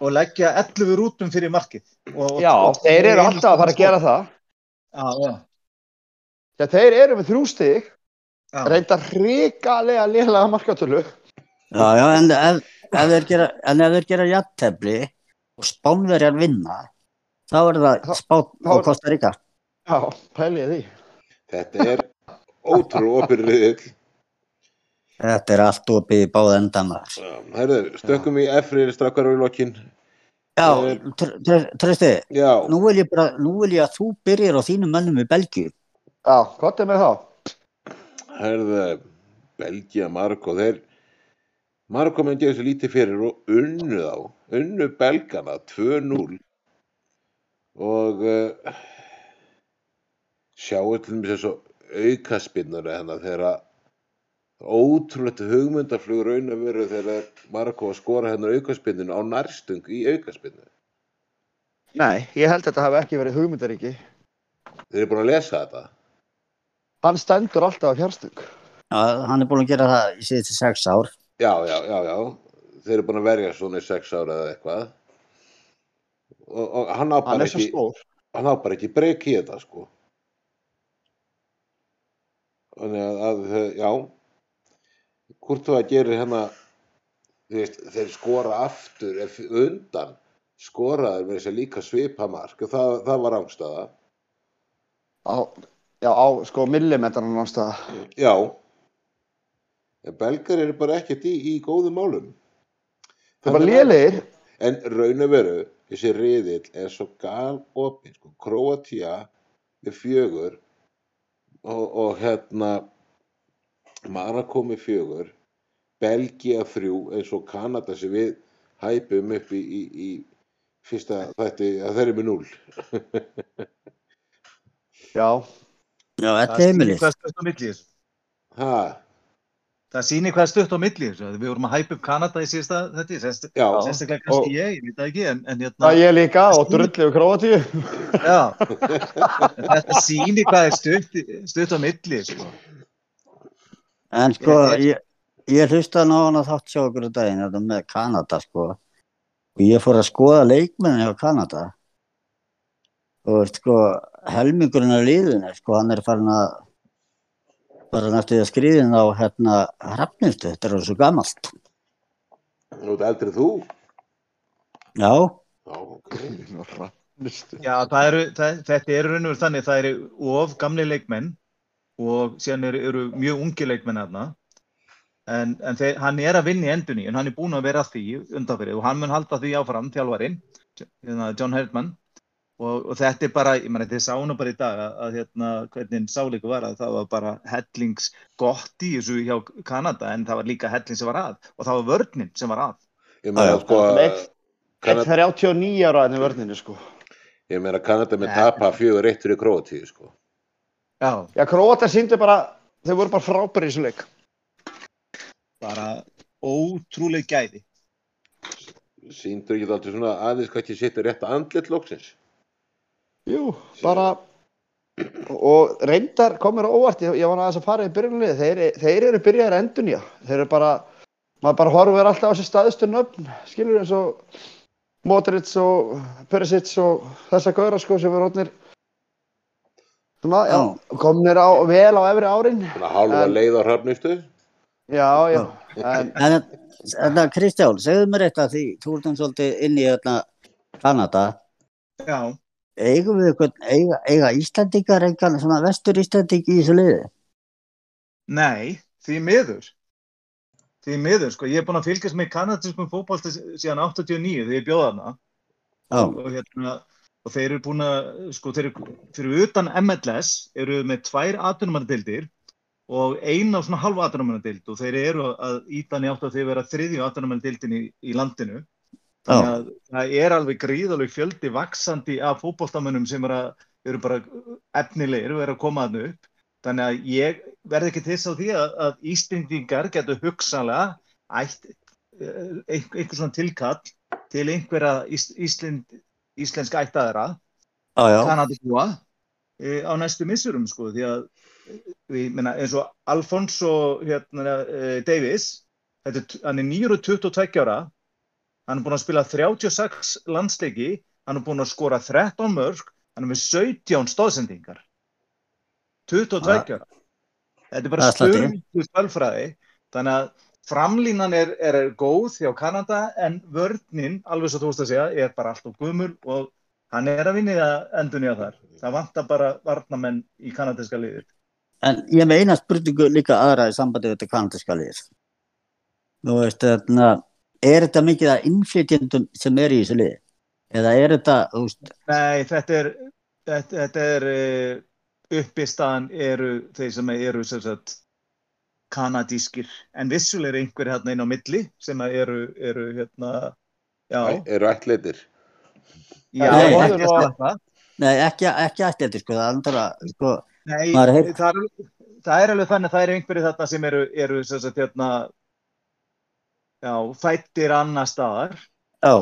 og leggja 11 rútum fyrir markið. Og, Já, og, þeir eru alltaf að fara að gera það. Já, já, Já, þeir eru með þrjú stig, já. reynda hrikalega lélega markatölu. Já, já, en ef, ef þeir gera, en ef þeir gera jattefli og spánverjar vinna, þá er það spán og Kosta Ríka. Já, pælið því. Þetta er ótrú opir riðill. Þetta er allt opið í báða endana. Herðu, stökkum í F-rið strakkar á í lokinn. Já, Eh, Tr- Tr- Trausti, Já, nú vil ég bara, nú vil ég að þú byrjir á þínum mönnum í Belgíu. Já, gott er með þá. herðu, Belgia, Marokko, þeir, Marokko menn gerir sér lítið fyrir og unnu þá, unnu Belgana 2-0 og uh, sjáu til mér þessu aukaspinnur hennar þegar að ótrúlegt hugmyndaflug raun að veru þegar Marokko að skora hennar aukaspinninu á nærstung í aukaspinnu. Nei, ég held að þetta hafi ekki verið hugmyndaríki. Þeir eru búin að lesa þetta. Hann stendur alltaf á fjárstöng. Já, hann er búin að gera það í síðustu sex ár. Já, já, já, já. Þeir eru búin að verja svona í sex ára eða eitthvað. Og, og hann á Hann bara er svo ekki, stór. hann á bara ekki breyk í þetta, sko. Þannig að, að já, hvort þú að gera hérna, veist, þeir skora aftur undan skoraður með þess að líka svipa mark og það, það var ángstaða. Á, já, á sko millimetran náttúrulega. Já, en belgar eru bara ekkert í, í góðum málum. Það að- lélegir. En raun og veru, þessi riðill er svo gal opinn, sko, Kroatia með fjögur og, og hérna Marako með fjögur, Belgia þrjú eins og Kanada sem við hæpum upp í, í, í fyrsta þætti að þeir eru með núl. *laughs* Já, Já, þetta Það er sýnir heimilið. hvað stutt á milli í þessu. Ha, Það sýnir hvað stutt á milli í þessu. Við vorum að hæpa upp Kanada í síðasta þetta, sérstaklega kannski ég, ég veit það ekki, en, en hérna, það ég líka og drullið króatíu. já, En þetta sýnir hvað er stutt, stutt á milli, sko. En sko, Ég- ég, ég hlusta á hana þátt sjá okkur á daginn, þetta með Kanada, sko. Og ég fór að skoða leikmennin hjá Kanada. Og sko, helmingurinn af liðinu, sko, hann er farin að bara næstu að skriðin á hérna hrafnistu, þetta er svo gammalt. þú ert eldri þú. Já, Já. Já, það eru, það, þetta er raun og veru þannig, það eru of gamli leikmenn og síðan eru, eru mjög ungi leikmenn aðna. En, en þeir, hann er að vinna í endunni, en hann er búinn að vera að því undanfyrir og hann mun halda því áfram, þjálfarinn, hérna, John Herdman. Og, og þetta er bara, ég meina, þið sáu nú bara í dag að, að hérna, hvernig sáleiku var að það var bara hellings gott í þessu hjá Kanada, en það var líka helling sem var að og það var vörnin sem var að. Ég meina, Já, sko, Eitt- Kanada, 39 ára enn í vörninu, sko. ég meina, Kanada með tapa fjögur eitt fyrir Kroatíu, sko. Já, Já, króatar síndu bara, þau voru bara frábæri í þessu leik. Bara ótrúleg gæði. Sýndur ekki alltaf svona aðeins hvað ekki sitt rétt andlit loksins. Jú, bara, og reyndar komur á óvart, ég, ég var aðeins að fara í byrjunlið, þeir, þeir eru byrjaðir endun, já. Þeir eru bara, maður bara horfir alltaf á þessi staðistu nöfn, skilur eins og Modric og Perisic og þessa gauðra, sko, sem eru rótnir, svona, já, komnir á, vel á efri árin. Svona hálfa leið á hrafnistu. Já, já, en, en Kristján, segðu mér eitthvað því þú ert um svolítið inn í hérna Kanada. Já, Eigum við eitthvað, eiga, eiga Íslandingar eitthvað svona vestur Íslanding í þessu liði? nei, því miður. Því miður, sko, ég er búinn að fylgjast með kanadískum fótbolta síðan 89 þegar ég bjóða hana Já, og, og, hérna, og þeir eru búin að, sko, þeir eru fyrir utan MLS eru með tvær atvinnumannadildir og eina svona halva atvinnumannadild og þeir eru að ítan í átt að þeir vera þriðju atvinnumannadildin í, í landinu. Þannig að það er alveg gríðalög fjöldi vaksandi af fótboltamönnum sem eru, að, eru bara efnilegir og eru að koma þarna upp. Þannig að ég verði ekki þess á því að, að Íslendingar getur hugsanlega ætt eh, ein- einhver svona tilkall til einhverja Ís, Íslind, íslensk ættaðara, já, já, Kanadabúa, e, á næstu missurum sko, því að eh, minna, eins og Alfonso hérna, e, Davis, þetta, er hann er 922 ára, hann er búinn að spila 36 landsleiki, hann er búinn að skora 13 mörg, hann er með 17 stóðsendingar. 22 ára. Þetta er bara stjórnum spölfræði, þannig að framlínan er, er góð hjá Kanada en vörninn, alveg svo veist að segja, er bara allt og gumul og hann er að vinni að endunja þar. Það vantar bara varnamenn í kanadiska liðið. En ég með eina spurningu líka aðra í sambandi við þetta kanadiska lið. Þú veist, þarna, er þetta mikið að innflytjendum sem er í þessu lið? Eða er þetta, veist, Nei, þetta er, þetta, þetta er uh, uppistaðan eru þeir sem eru sem sagt, kanadískir, en vissulega er einhverju hérna inn á milli sem að eru, eru hérna, já, Eru ættleitir. já, Nei, ekki ekki að að- sleppa. nei, ekki, ekki ætti sko, það er náttúrulega, sko, Nei, Maður það er, það er alveg þannig að það eru einhverju þarna sem eru, eru sem sagt, hérna, já, fættir annar staðar. Já,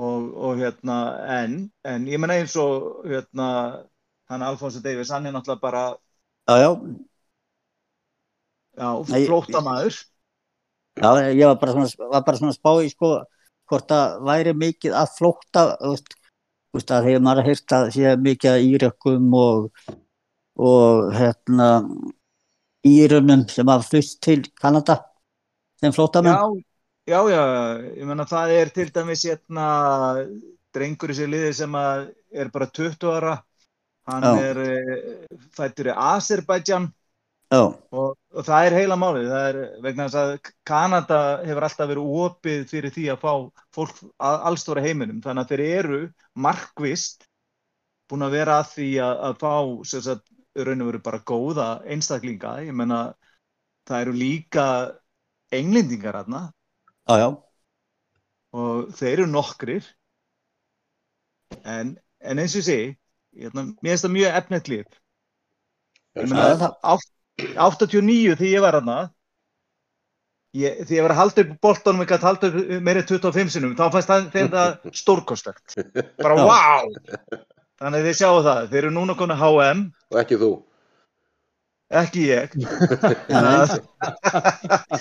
og, og hérna, en, en ég menna eins og, hérna, hann Alfonso Davies, hann er náttúrulega bara, já, já, já, Nei, flóttamaður. já, ég var bara svona, var bara svona að spá í, sko, hvort það væri mikið að flótta, þú veist, að hefur maður að sé mikið að írakum og, og, hérna, írunum sem hafa flust til Kanada sem flóttamenn. Já, já, já, ég menna það er til dæmis hérna drengur í sér liði sem er bara 20 ára, hann Já. er eh, fættur í Azerbaijan. Og, og það er heila málið, það er vegna þess að Kanada hefur alltaf verið opið fyrir því að fá fólk allstóra heiminum, þannig að þeir eru markvist búin að vera að því að, að fá sagt, raun og veru bara góða einstaklinga, ég menna það eru líka englendingar aðna já, já, og þeir eru nokkrir. En, en eins og ég segi hérna, mér finnst það mjög efnett lið. Ég átt- 89 því ég var hana ég, því ég var að halda upp boltanum ekki að halda upp meiri 25 sinum þá fannst það stórkostlegt. *laughs* Bara wow þannig að þið sjáu það, þeir eru núna konu HM Og ekki þú. ekki ég. *laughs* Já, *laughs*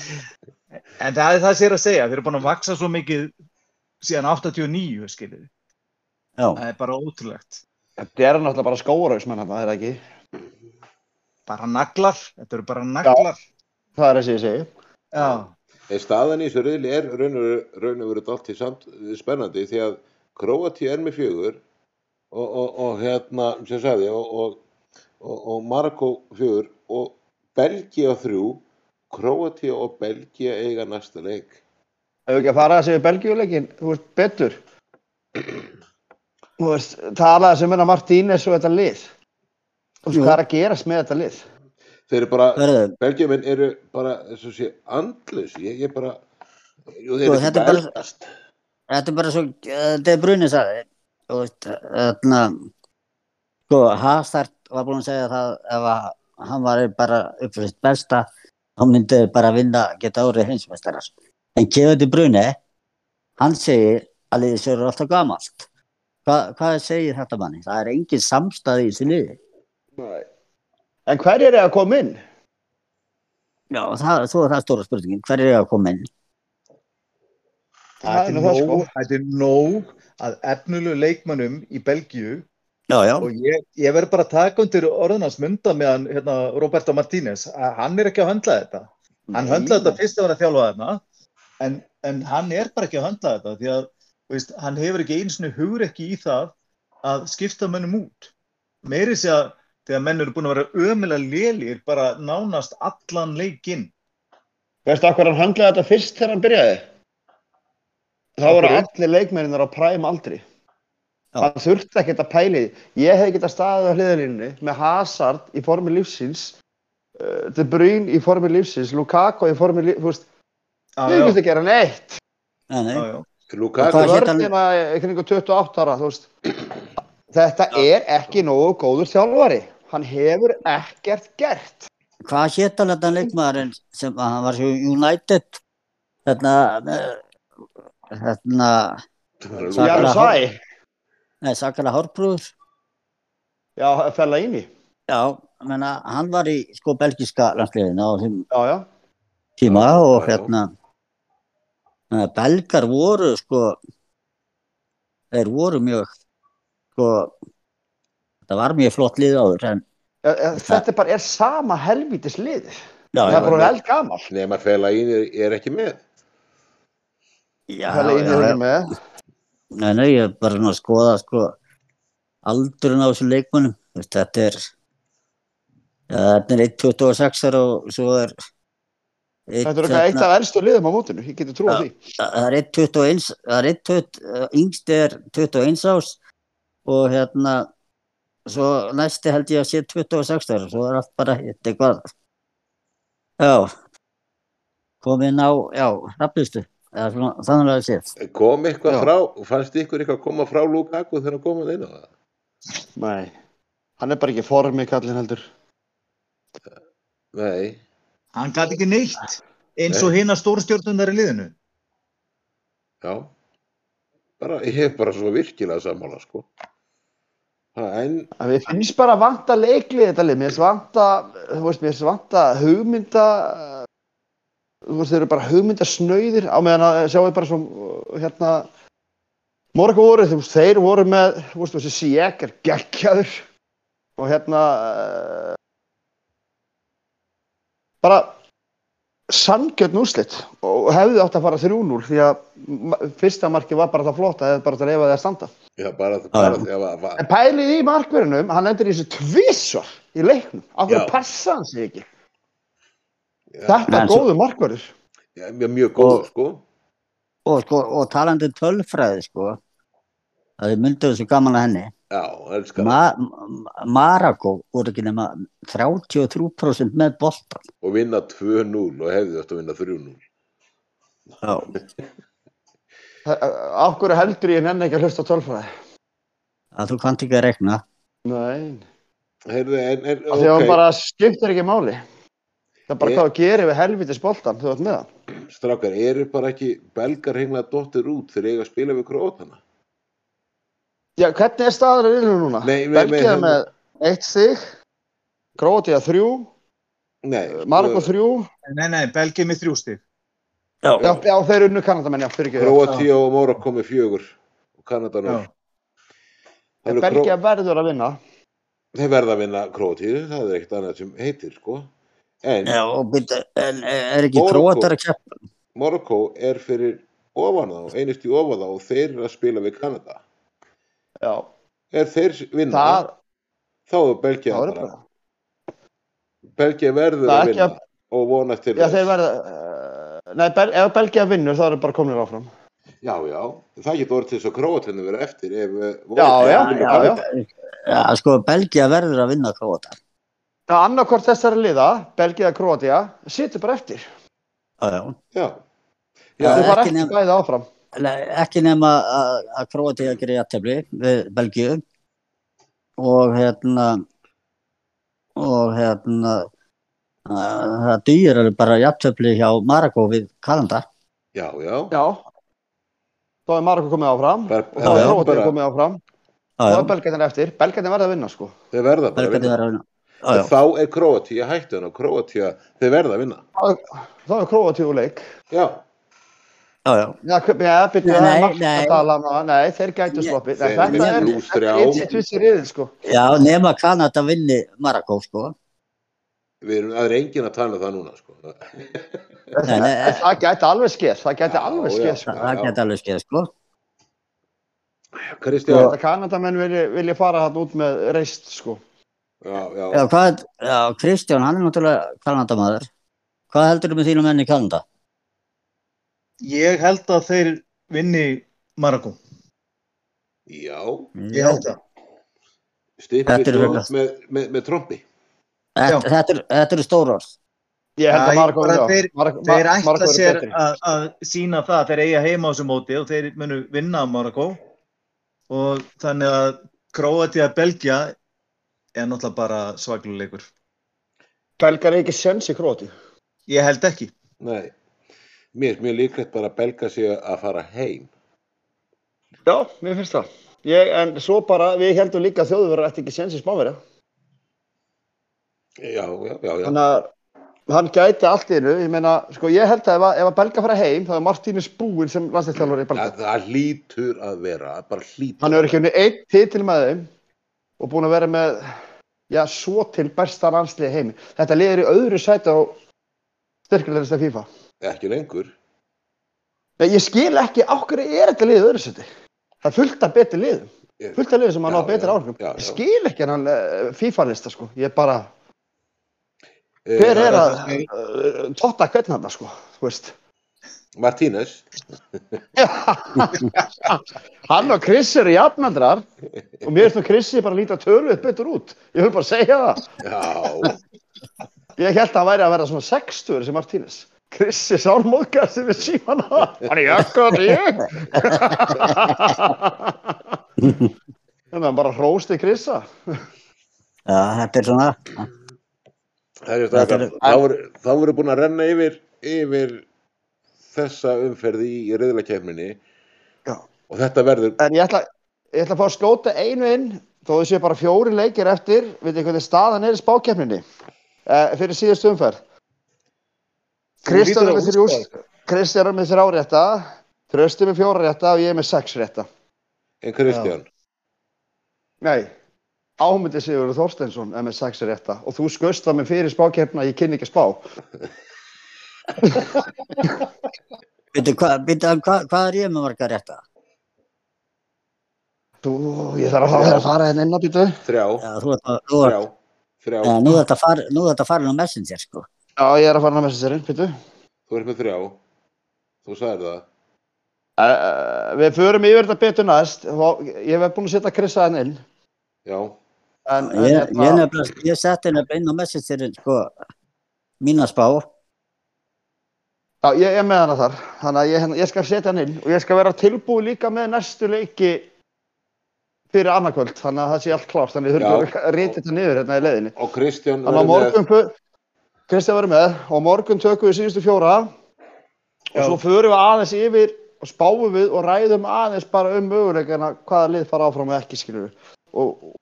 en, það er það sér að segja þeir eru búin að vaksa svo mikið síðan 89 skiljið já, það er bara ótrúlegt. Þetta er náttúrulega bara skórausmenn þetta, er það ekki? bara naglar, þetta eru bara naglar. Það er þessi ég segi. já, En staðan í þessu riðli er raun og verið allt í samt spennandi því að Króati er með fjögur og, og, og hérna, sem sagði, og, og, og, og Marokko fjögur og Belgia þrjú, Króati og Belgia eiga næsta leik. Ef ekki að fara að segja Belgíuleikin, þú veist, betur. Þú veist, talaði sem hennar Martínez og þetta lið. Þú veist, Jú. hvað er að gerast með þetta lið? Þeir eru bara, verðu, Belgiumenn eru bara, þess að sé, andlus, ég, ég bara, jú, þeir Sko, eru ekki þetta er bara- belgast. þetta er bara svo, þetta er brunni sagði, þú veist, þarna, sko, Hazard var búin að segja það ef að hann var bara upp fyrir sitt besta, þá myndi þeir bara vinna, geta árið heimsmeistarar. En Kevin De Bruyne, hann segir að liðið sér alltaf gamalt. Hva, hvað segir þetta manni? Það er engin samstæði í þessu liði. En hverjir er að koma inn? Já, það, svo er það stóra spurningin. Hver er að koma inn? Það er er það, sko. nóg, þetta er nóg að efnulegu leikmannum í Belgíu Já, já, og ég, ég verð bara að taka undir orðinans mynda með hann, hérna, Roberto Martínez, að hann er ekki að höndla þetta. Hann höndlaði þetta fyrst að vera að þjálfa þarna, en, en hann er bara ekki að höndla þetta, því að veist, hann hefur ekki einu sinni hugur ekki í það að skipta mönnum út. Meiri sé að þegar menn eru búin að vera ömulega lélir bara nánast allan leikinn. Veistu hvað hann handlaði þetta fyrst þegar hann byrjaði? Þá voru allir leikmenninir á præm aldri. Já. Hann þurfti ekkert að pæli. Ég hef getað staðið á hliðalínunni með Hazard í formi lífsins, uh, De Bruyne í formi lífsins, Lukaku í formi lífsins, þú veist, Já, ég já, þurfti að gera neitt. nei, nei. já, já. Lukaku, í kringu 28 ára. Þetta er ekki nógu góður þjálfari. Hann hefur ekkert gert. Hvað hétt hann þetta leikmaðurinn sem að hann var United þarna Janus Hár- Sæ, Nei, Sakala Hárbrúður já, fella íni. Já, ég meina, hann var í sko belgiska landsliðinu á þeim Já, já. tíma Já, og já, já. hérna að belgar voru sko, þeir voru mjög, sko, þetta var mjög flott lið áður, en Þetta er bara er sama helvítis lið. já, Það er bara vel gamal. Nefn að fela ín er, er ekki með. Já, er já, ég er bara að skoða sko aldurinn á. Þú veist, Þetta er, já, þetta er 1.26 og svo er einn, Þetta er eitthvað eitt hérna, af elstu liðum á mótinu. Ég geti trúið því. það er 1.21, það er 1.20, yngst er 21 ás og hérna svo næsti held ég að sé 26 ára, svo er allt bara hitt eitthvað. Já, komin á, já, rafnistu, eða svona, þannig að það sé. Kom eitthvað Já. frá, fannst ykkur eitthvað koma frá Lukaku þegar hann kom að inn á það? Nei. Hann er bara ekki formið kallin heldur. Nei. Hann gæti ekki neitt eins og hinn að stórstjórnundar í liðinu. Já. Bara, ég hef bara svo virkilega sammála, sko. Ha, en, En Við finnst bara að vanta leiklið þetta lið. Mér finnst vanta, þú veist, mér finnst vanta hugmynda, þeir eru bara hugmyndasnauðir á meðan að sjáu bara svo, hérna, Morgo voru, þú veist, þeir voru með, þú veist, þessi Sijek er geggjaður og hérna, uh, bara sangjörn úrslit og hefði átt að fara 3-0 því að fyrsta marki var bara það flott að hefði bara átt að leifa því að standa. já, bara, bara, já, bara, En pælið í markverðinum, hann endur í þessu tvísvar í leiknum. Af hverju passa hann sig ekki? Þetta er svo- góðu markverður. já, mjög, mjög góð, Og- sko. og, sko, og talandi um tölfræði sko, að þið myndu þessu gaman að henni Já, elskar það. Ma Ma- Maragó voru ekki nema 33% með boltan Og vinna 2-0 og hefði þetta að vinna 3-0. Já. Af hverju heldur ég nenni ekki að hlusta tölfræði? að þú kannt ekki að rekna Nei. Heyrðu, en, en, Okay. Hann bara skiptir ekki máli. Það er bara Ég- hvað að gera við helvitis boltan, þú veit með það. strákar, eru bara ekki belgar hengla dóttir út þegar eiga að spila við krótana? Já, hvernig er staður í riðlunum núna? Nei, með- eitt stig, Króatía þrjú, Nei. Margo þrjú. Nei, nei, Belgið með þrjú stig. Já, Já, já, þeir unnu Kanadamenn, já, fyrir ekki. Króatíu og Mórakó með fjögur og Kanada nú. Já. Það eru Belgía Kró... verður að vinna. Þeir verða að vinna Króatíu, það er ekkert annað sem heitir, sko. En Já, byrja, en er ekki króatar að keppa? Morakó er fyrir ofan þá, einust í ofan þá og þeir eru að spila við Kanada. Já, Er þeir vinna, það, þá er Belgia er bara. bara. Belgia verður er að ekki vinna og vonast til Já, þeir verða, uh, nei, ef Belgía vinnur þá eru bara komin áfram. Já, já, það getur orðið til þess að Króatinu verður eftir ef eh, Já, já, já, já. Já, sko, Belgia verður að vinna króatar. Já, annarkort þessari liða, Belgía eða Króatía, situr bara eftir. Já, já. Já, Já, Þau fara ekki nema- bæði áfram. Nei, Ekki nema að, að króatíða gerir jættefli við Belgíu og hérna og hérna að það dýr er bara jættefli hjá Maragó við Kanada. já, já. Já. Þá er Marokko komið áfram. Og þá er bara, komið áfram. Já, Þá já, er Belgjarnir eftir. Belgjarnir verða að vinna, sko. þeir verða bara að vinna. En Þá er Króatíu hættu en á Króatíu, þeir verða að vinna. Þá er Króatía úr leik. Já, Já, já. Já, Nei, að nei. að tala um. Nei, þeir gætu sloppið. Þetta er plús þrjá. eins í tvissi riðil, sko. Já, nema Kanada vinni Maragó, sko. við erum, er engin að tala um það núna, sko. Nei, nei, *laughs* Það gæti alveg skeið. Það gæti alveg skeið, það, sko. það geti alveg skeið, sko. Kanadamenn vilja fara hann út með reist, sko. Já, já, Já, hvað, já, Kristján, hann er náttúrulega Kanadamaður. Hvað heldur þú með þínum menn í Kanada? Ég held að þeir vinni Maragó. já, Ég held það. er frekar. með, með, með trombi. Þetta, þetta, er- þetta eru stór orð. Ég held að já. þeir- Þeir ætla sér að, að sína það að þeir eiga heima á þessu móti og þeir munu vinna Maragó og þannig að Króatía Belgia er náttúrulega bara svagluleikur. Belgar er ekki sens í Króti. Ég held ekki. Nei, mér er mjög líklegt bara að belga sig að fara heim. Já, mér finnst það. Ég, en svo bara, við heldum líka að þjóðverðar ætti ekki sens í spánverja. Já, já, já, já. Þannig að hann gæti allt í einu, ég meina, sko ég held að ef að, ef að Belga fara heim, þá er Martínez búinn sem landsliðstjálfari í Belga. Það, það hlýtur að vera, bara hlýtur. Hann hefur ekki unni einn titil með þeim og búinn að vera með, já, svo til besta landsliði í heimi. Þetta liður í öðru sæti á styrkilegasta FIFA. Ekki lengur. Ég skil ekki hverju er þetta liðið í öðru sæti. Það er fullt af betri liðum, fullt af liðum sem Já, á betri áhrifum. Ég skil ekki hann uh, FIFA-lista, sko. Ég bara, Eh, hver er að uh, totta hvern hann, sko, þú veist. Martínez. *laughs* hann og Chris eru jafnandrar og mér finnst nú Chrisi bara líta töluð betur út. Ég vil bara segja það. Já, Ég held að hann væri að vera svona 60 sem Martínez. Chrisi sálmóðgast við síman á. Hann er jakkaður ég. *laughs* Þannig að hann bara hrósti Chrissa. Já, þetta er svona, það er Þetta þá voru búin að renna yfir, yfir þessa umferði í riðlakefninni Já. og þetta verður, En ég ætla, ég ætla að fá að skjóta einu inn, þó þau séu bara fjóri leikir eftir, veit ég hvernig staðan er í spákeppninni, uh, fyrir síðustu umferð. Kristján er með þrjú, Kristján er með þrjá rétta, Trösti með fjóra rétta og ég er með sex rétta. en Kristján, Nei, ámyndi Sigur Þorsteinsson er með sex rétta. Og þú skust það með fyrir spákeppna, ég kynni ekki spá. *laughs* veitu hvað, hvað er ég með marga rétta? Þú, ég þarf að fara að fara henni inn á býtu. þrjá, Já, þú ert, þú þrjá, ert, þrjá, já, nú er þetta far, nú er þetta farin á Messenger, sko. Já, ég er að fara að með sér inn, býtu. þú ert með þrjá, þú sagðir það. Uh, við förum yfir þetta betur næst. Ég hef búin að setja Krissa henni inn. Já, En, en Ég, hérna- ég, nefnilega, ég setti nefnilega inn á Messenger, sko, mína spá. Já, ég er með hana þar. Þannig að ég, hérna- ég skal setja hann inn og ég skal vera tilbúið líka með næstu leiki fyrir annarkvöld. Þannig að það sé allt klárt. Þannig að ég þurfi ekki að rita þetta niður hérna í leiðinni. og Kristján að morgun, fu- Kristján verður með og morgun tökum við síðustu fjóra og Já. svo förum við aðeins yfir og spáum við og ræðum aðeins bara um möguleikana hvaða lið fara áfram og ekki skilur og,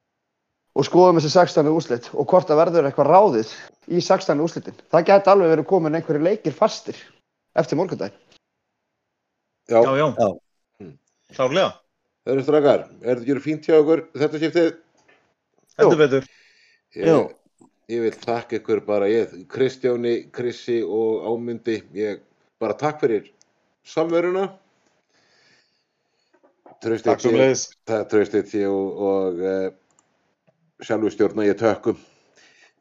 og skoðum þessi 16. úrslit og hvort það verður eitthvað ráðið í 16. úrslitin. Það geti alveg verið komin einhverju leikir fastir eftir morgundag. Já, Já, já. Já. Mm. Klárlega. það eru strakar, er þetta ekki fínt hjá okkur þetta skiptið? Heldur betur. Ég, ég vil þakka ykkur bara, ég, Kristjáni, Krissi og Ámundi, ég bara takk fyrir samveruna. Tröstið Takk sem leiðis. Það tröstið því og, og uh, sjálfur stjórna ég tökum.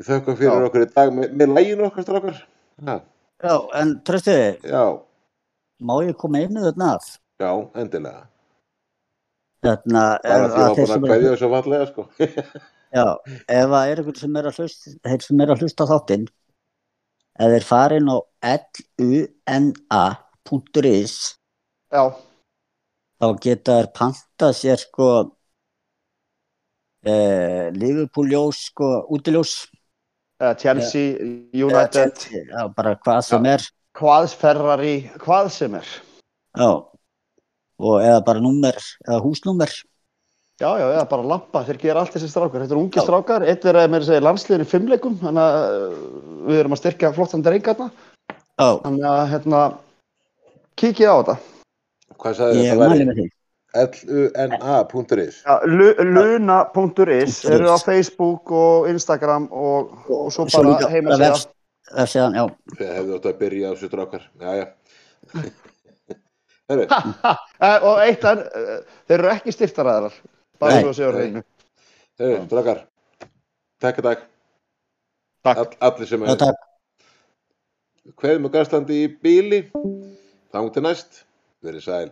Ég þökkum fyrir Já. okkur í dag með, með læginu okkar strákar. Já, en tröstiði, já, má ég koma í þetta að? já, endilega. Þarna, Bara því að að þeir búin sem að eru- kveðja þessu fallega, sko. *laughs* Já, ef það er einhvern sem er að hlusta, þeir sem er að hlusta á þáttinn, ef þeir farin á luna.is, Já, þá geta þeir pantað sér sko eh, Liverpool ljós, sko, útiljós, Chelsea, eða United, Chelsea, já, bara hvað sem er, hvað Ferrari, hvað sem er. já, og eða bara númer, eða húsnúmer, Já, já, eða bara lampa, þeir gera allt þessi strákar. Þetta eru ungi Já. strákar, einn er að mér segja landsliðin í fimmleikum, þannig að við erum að styrkja flottan drengarna. já, Þannig að, hérna, kikið á þetta. Hvað sagði ég þetta væri? luna.is luna.is eru á Facebook og Instagram og, og svo Svo bara líka heima vefs- vefsíðan, já, Þið hefðu átt að byrja á þessu strákar. Já, já. *laughs* Herru, Og eitt enn, uh, þeir eru ekki stiftaræðarar, bara svo að segja á hreinu. herru, strákar. Takk að takk. Takk. All, allir sem er. takk. Kveðum og gastlandi í bíli. Þá til næst. Verið sæl.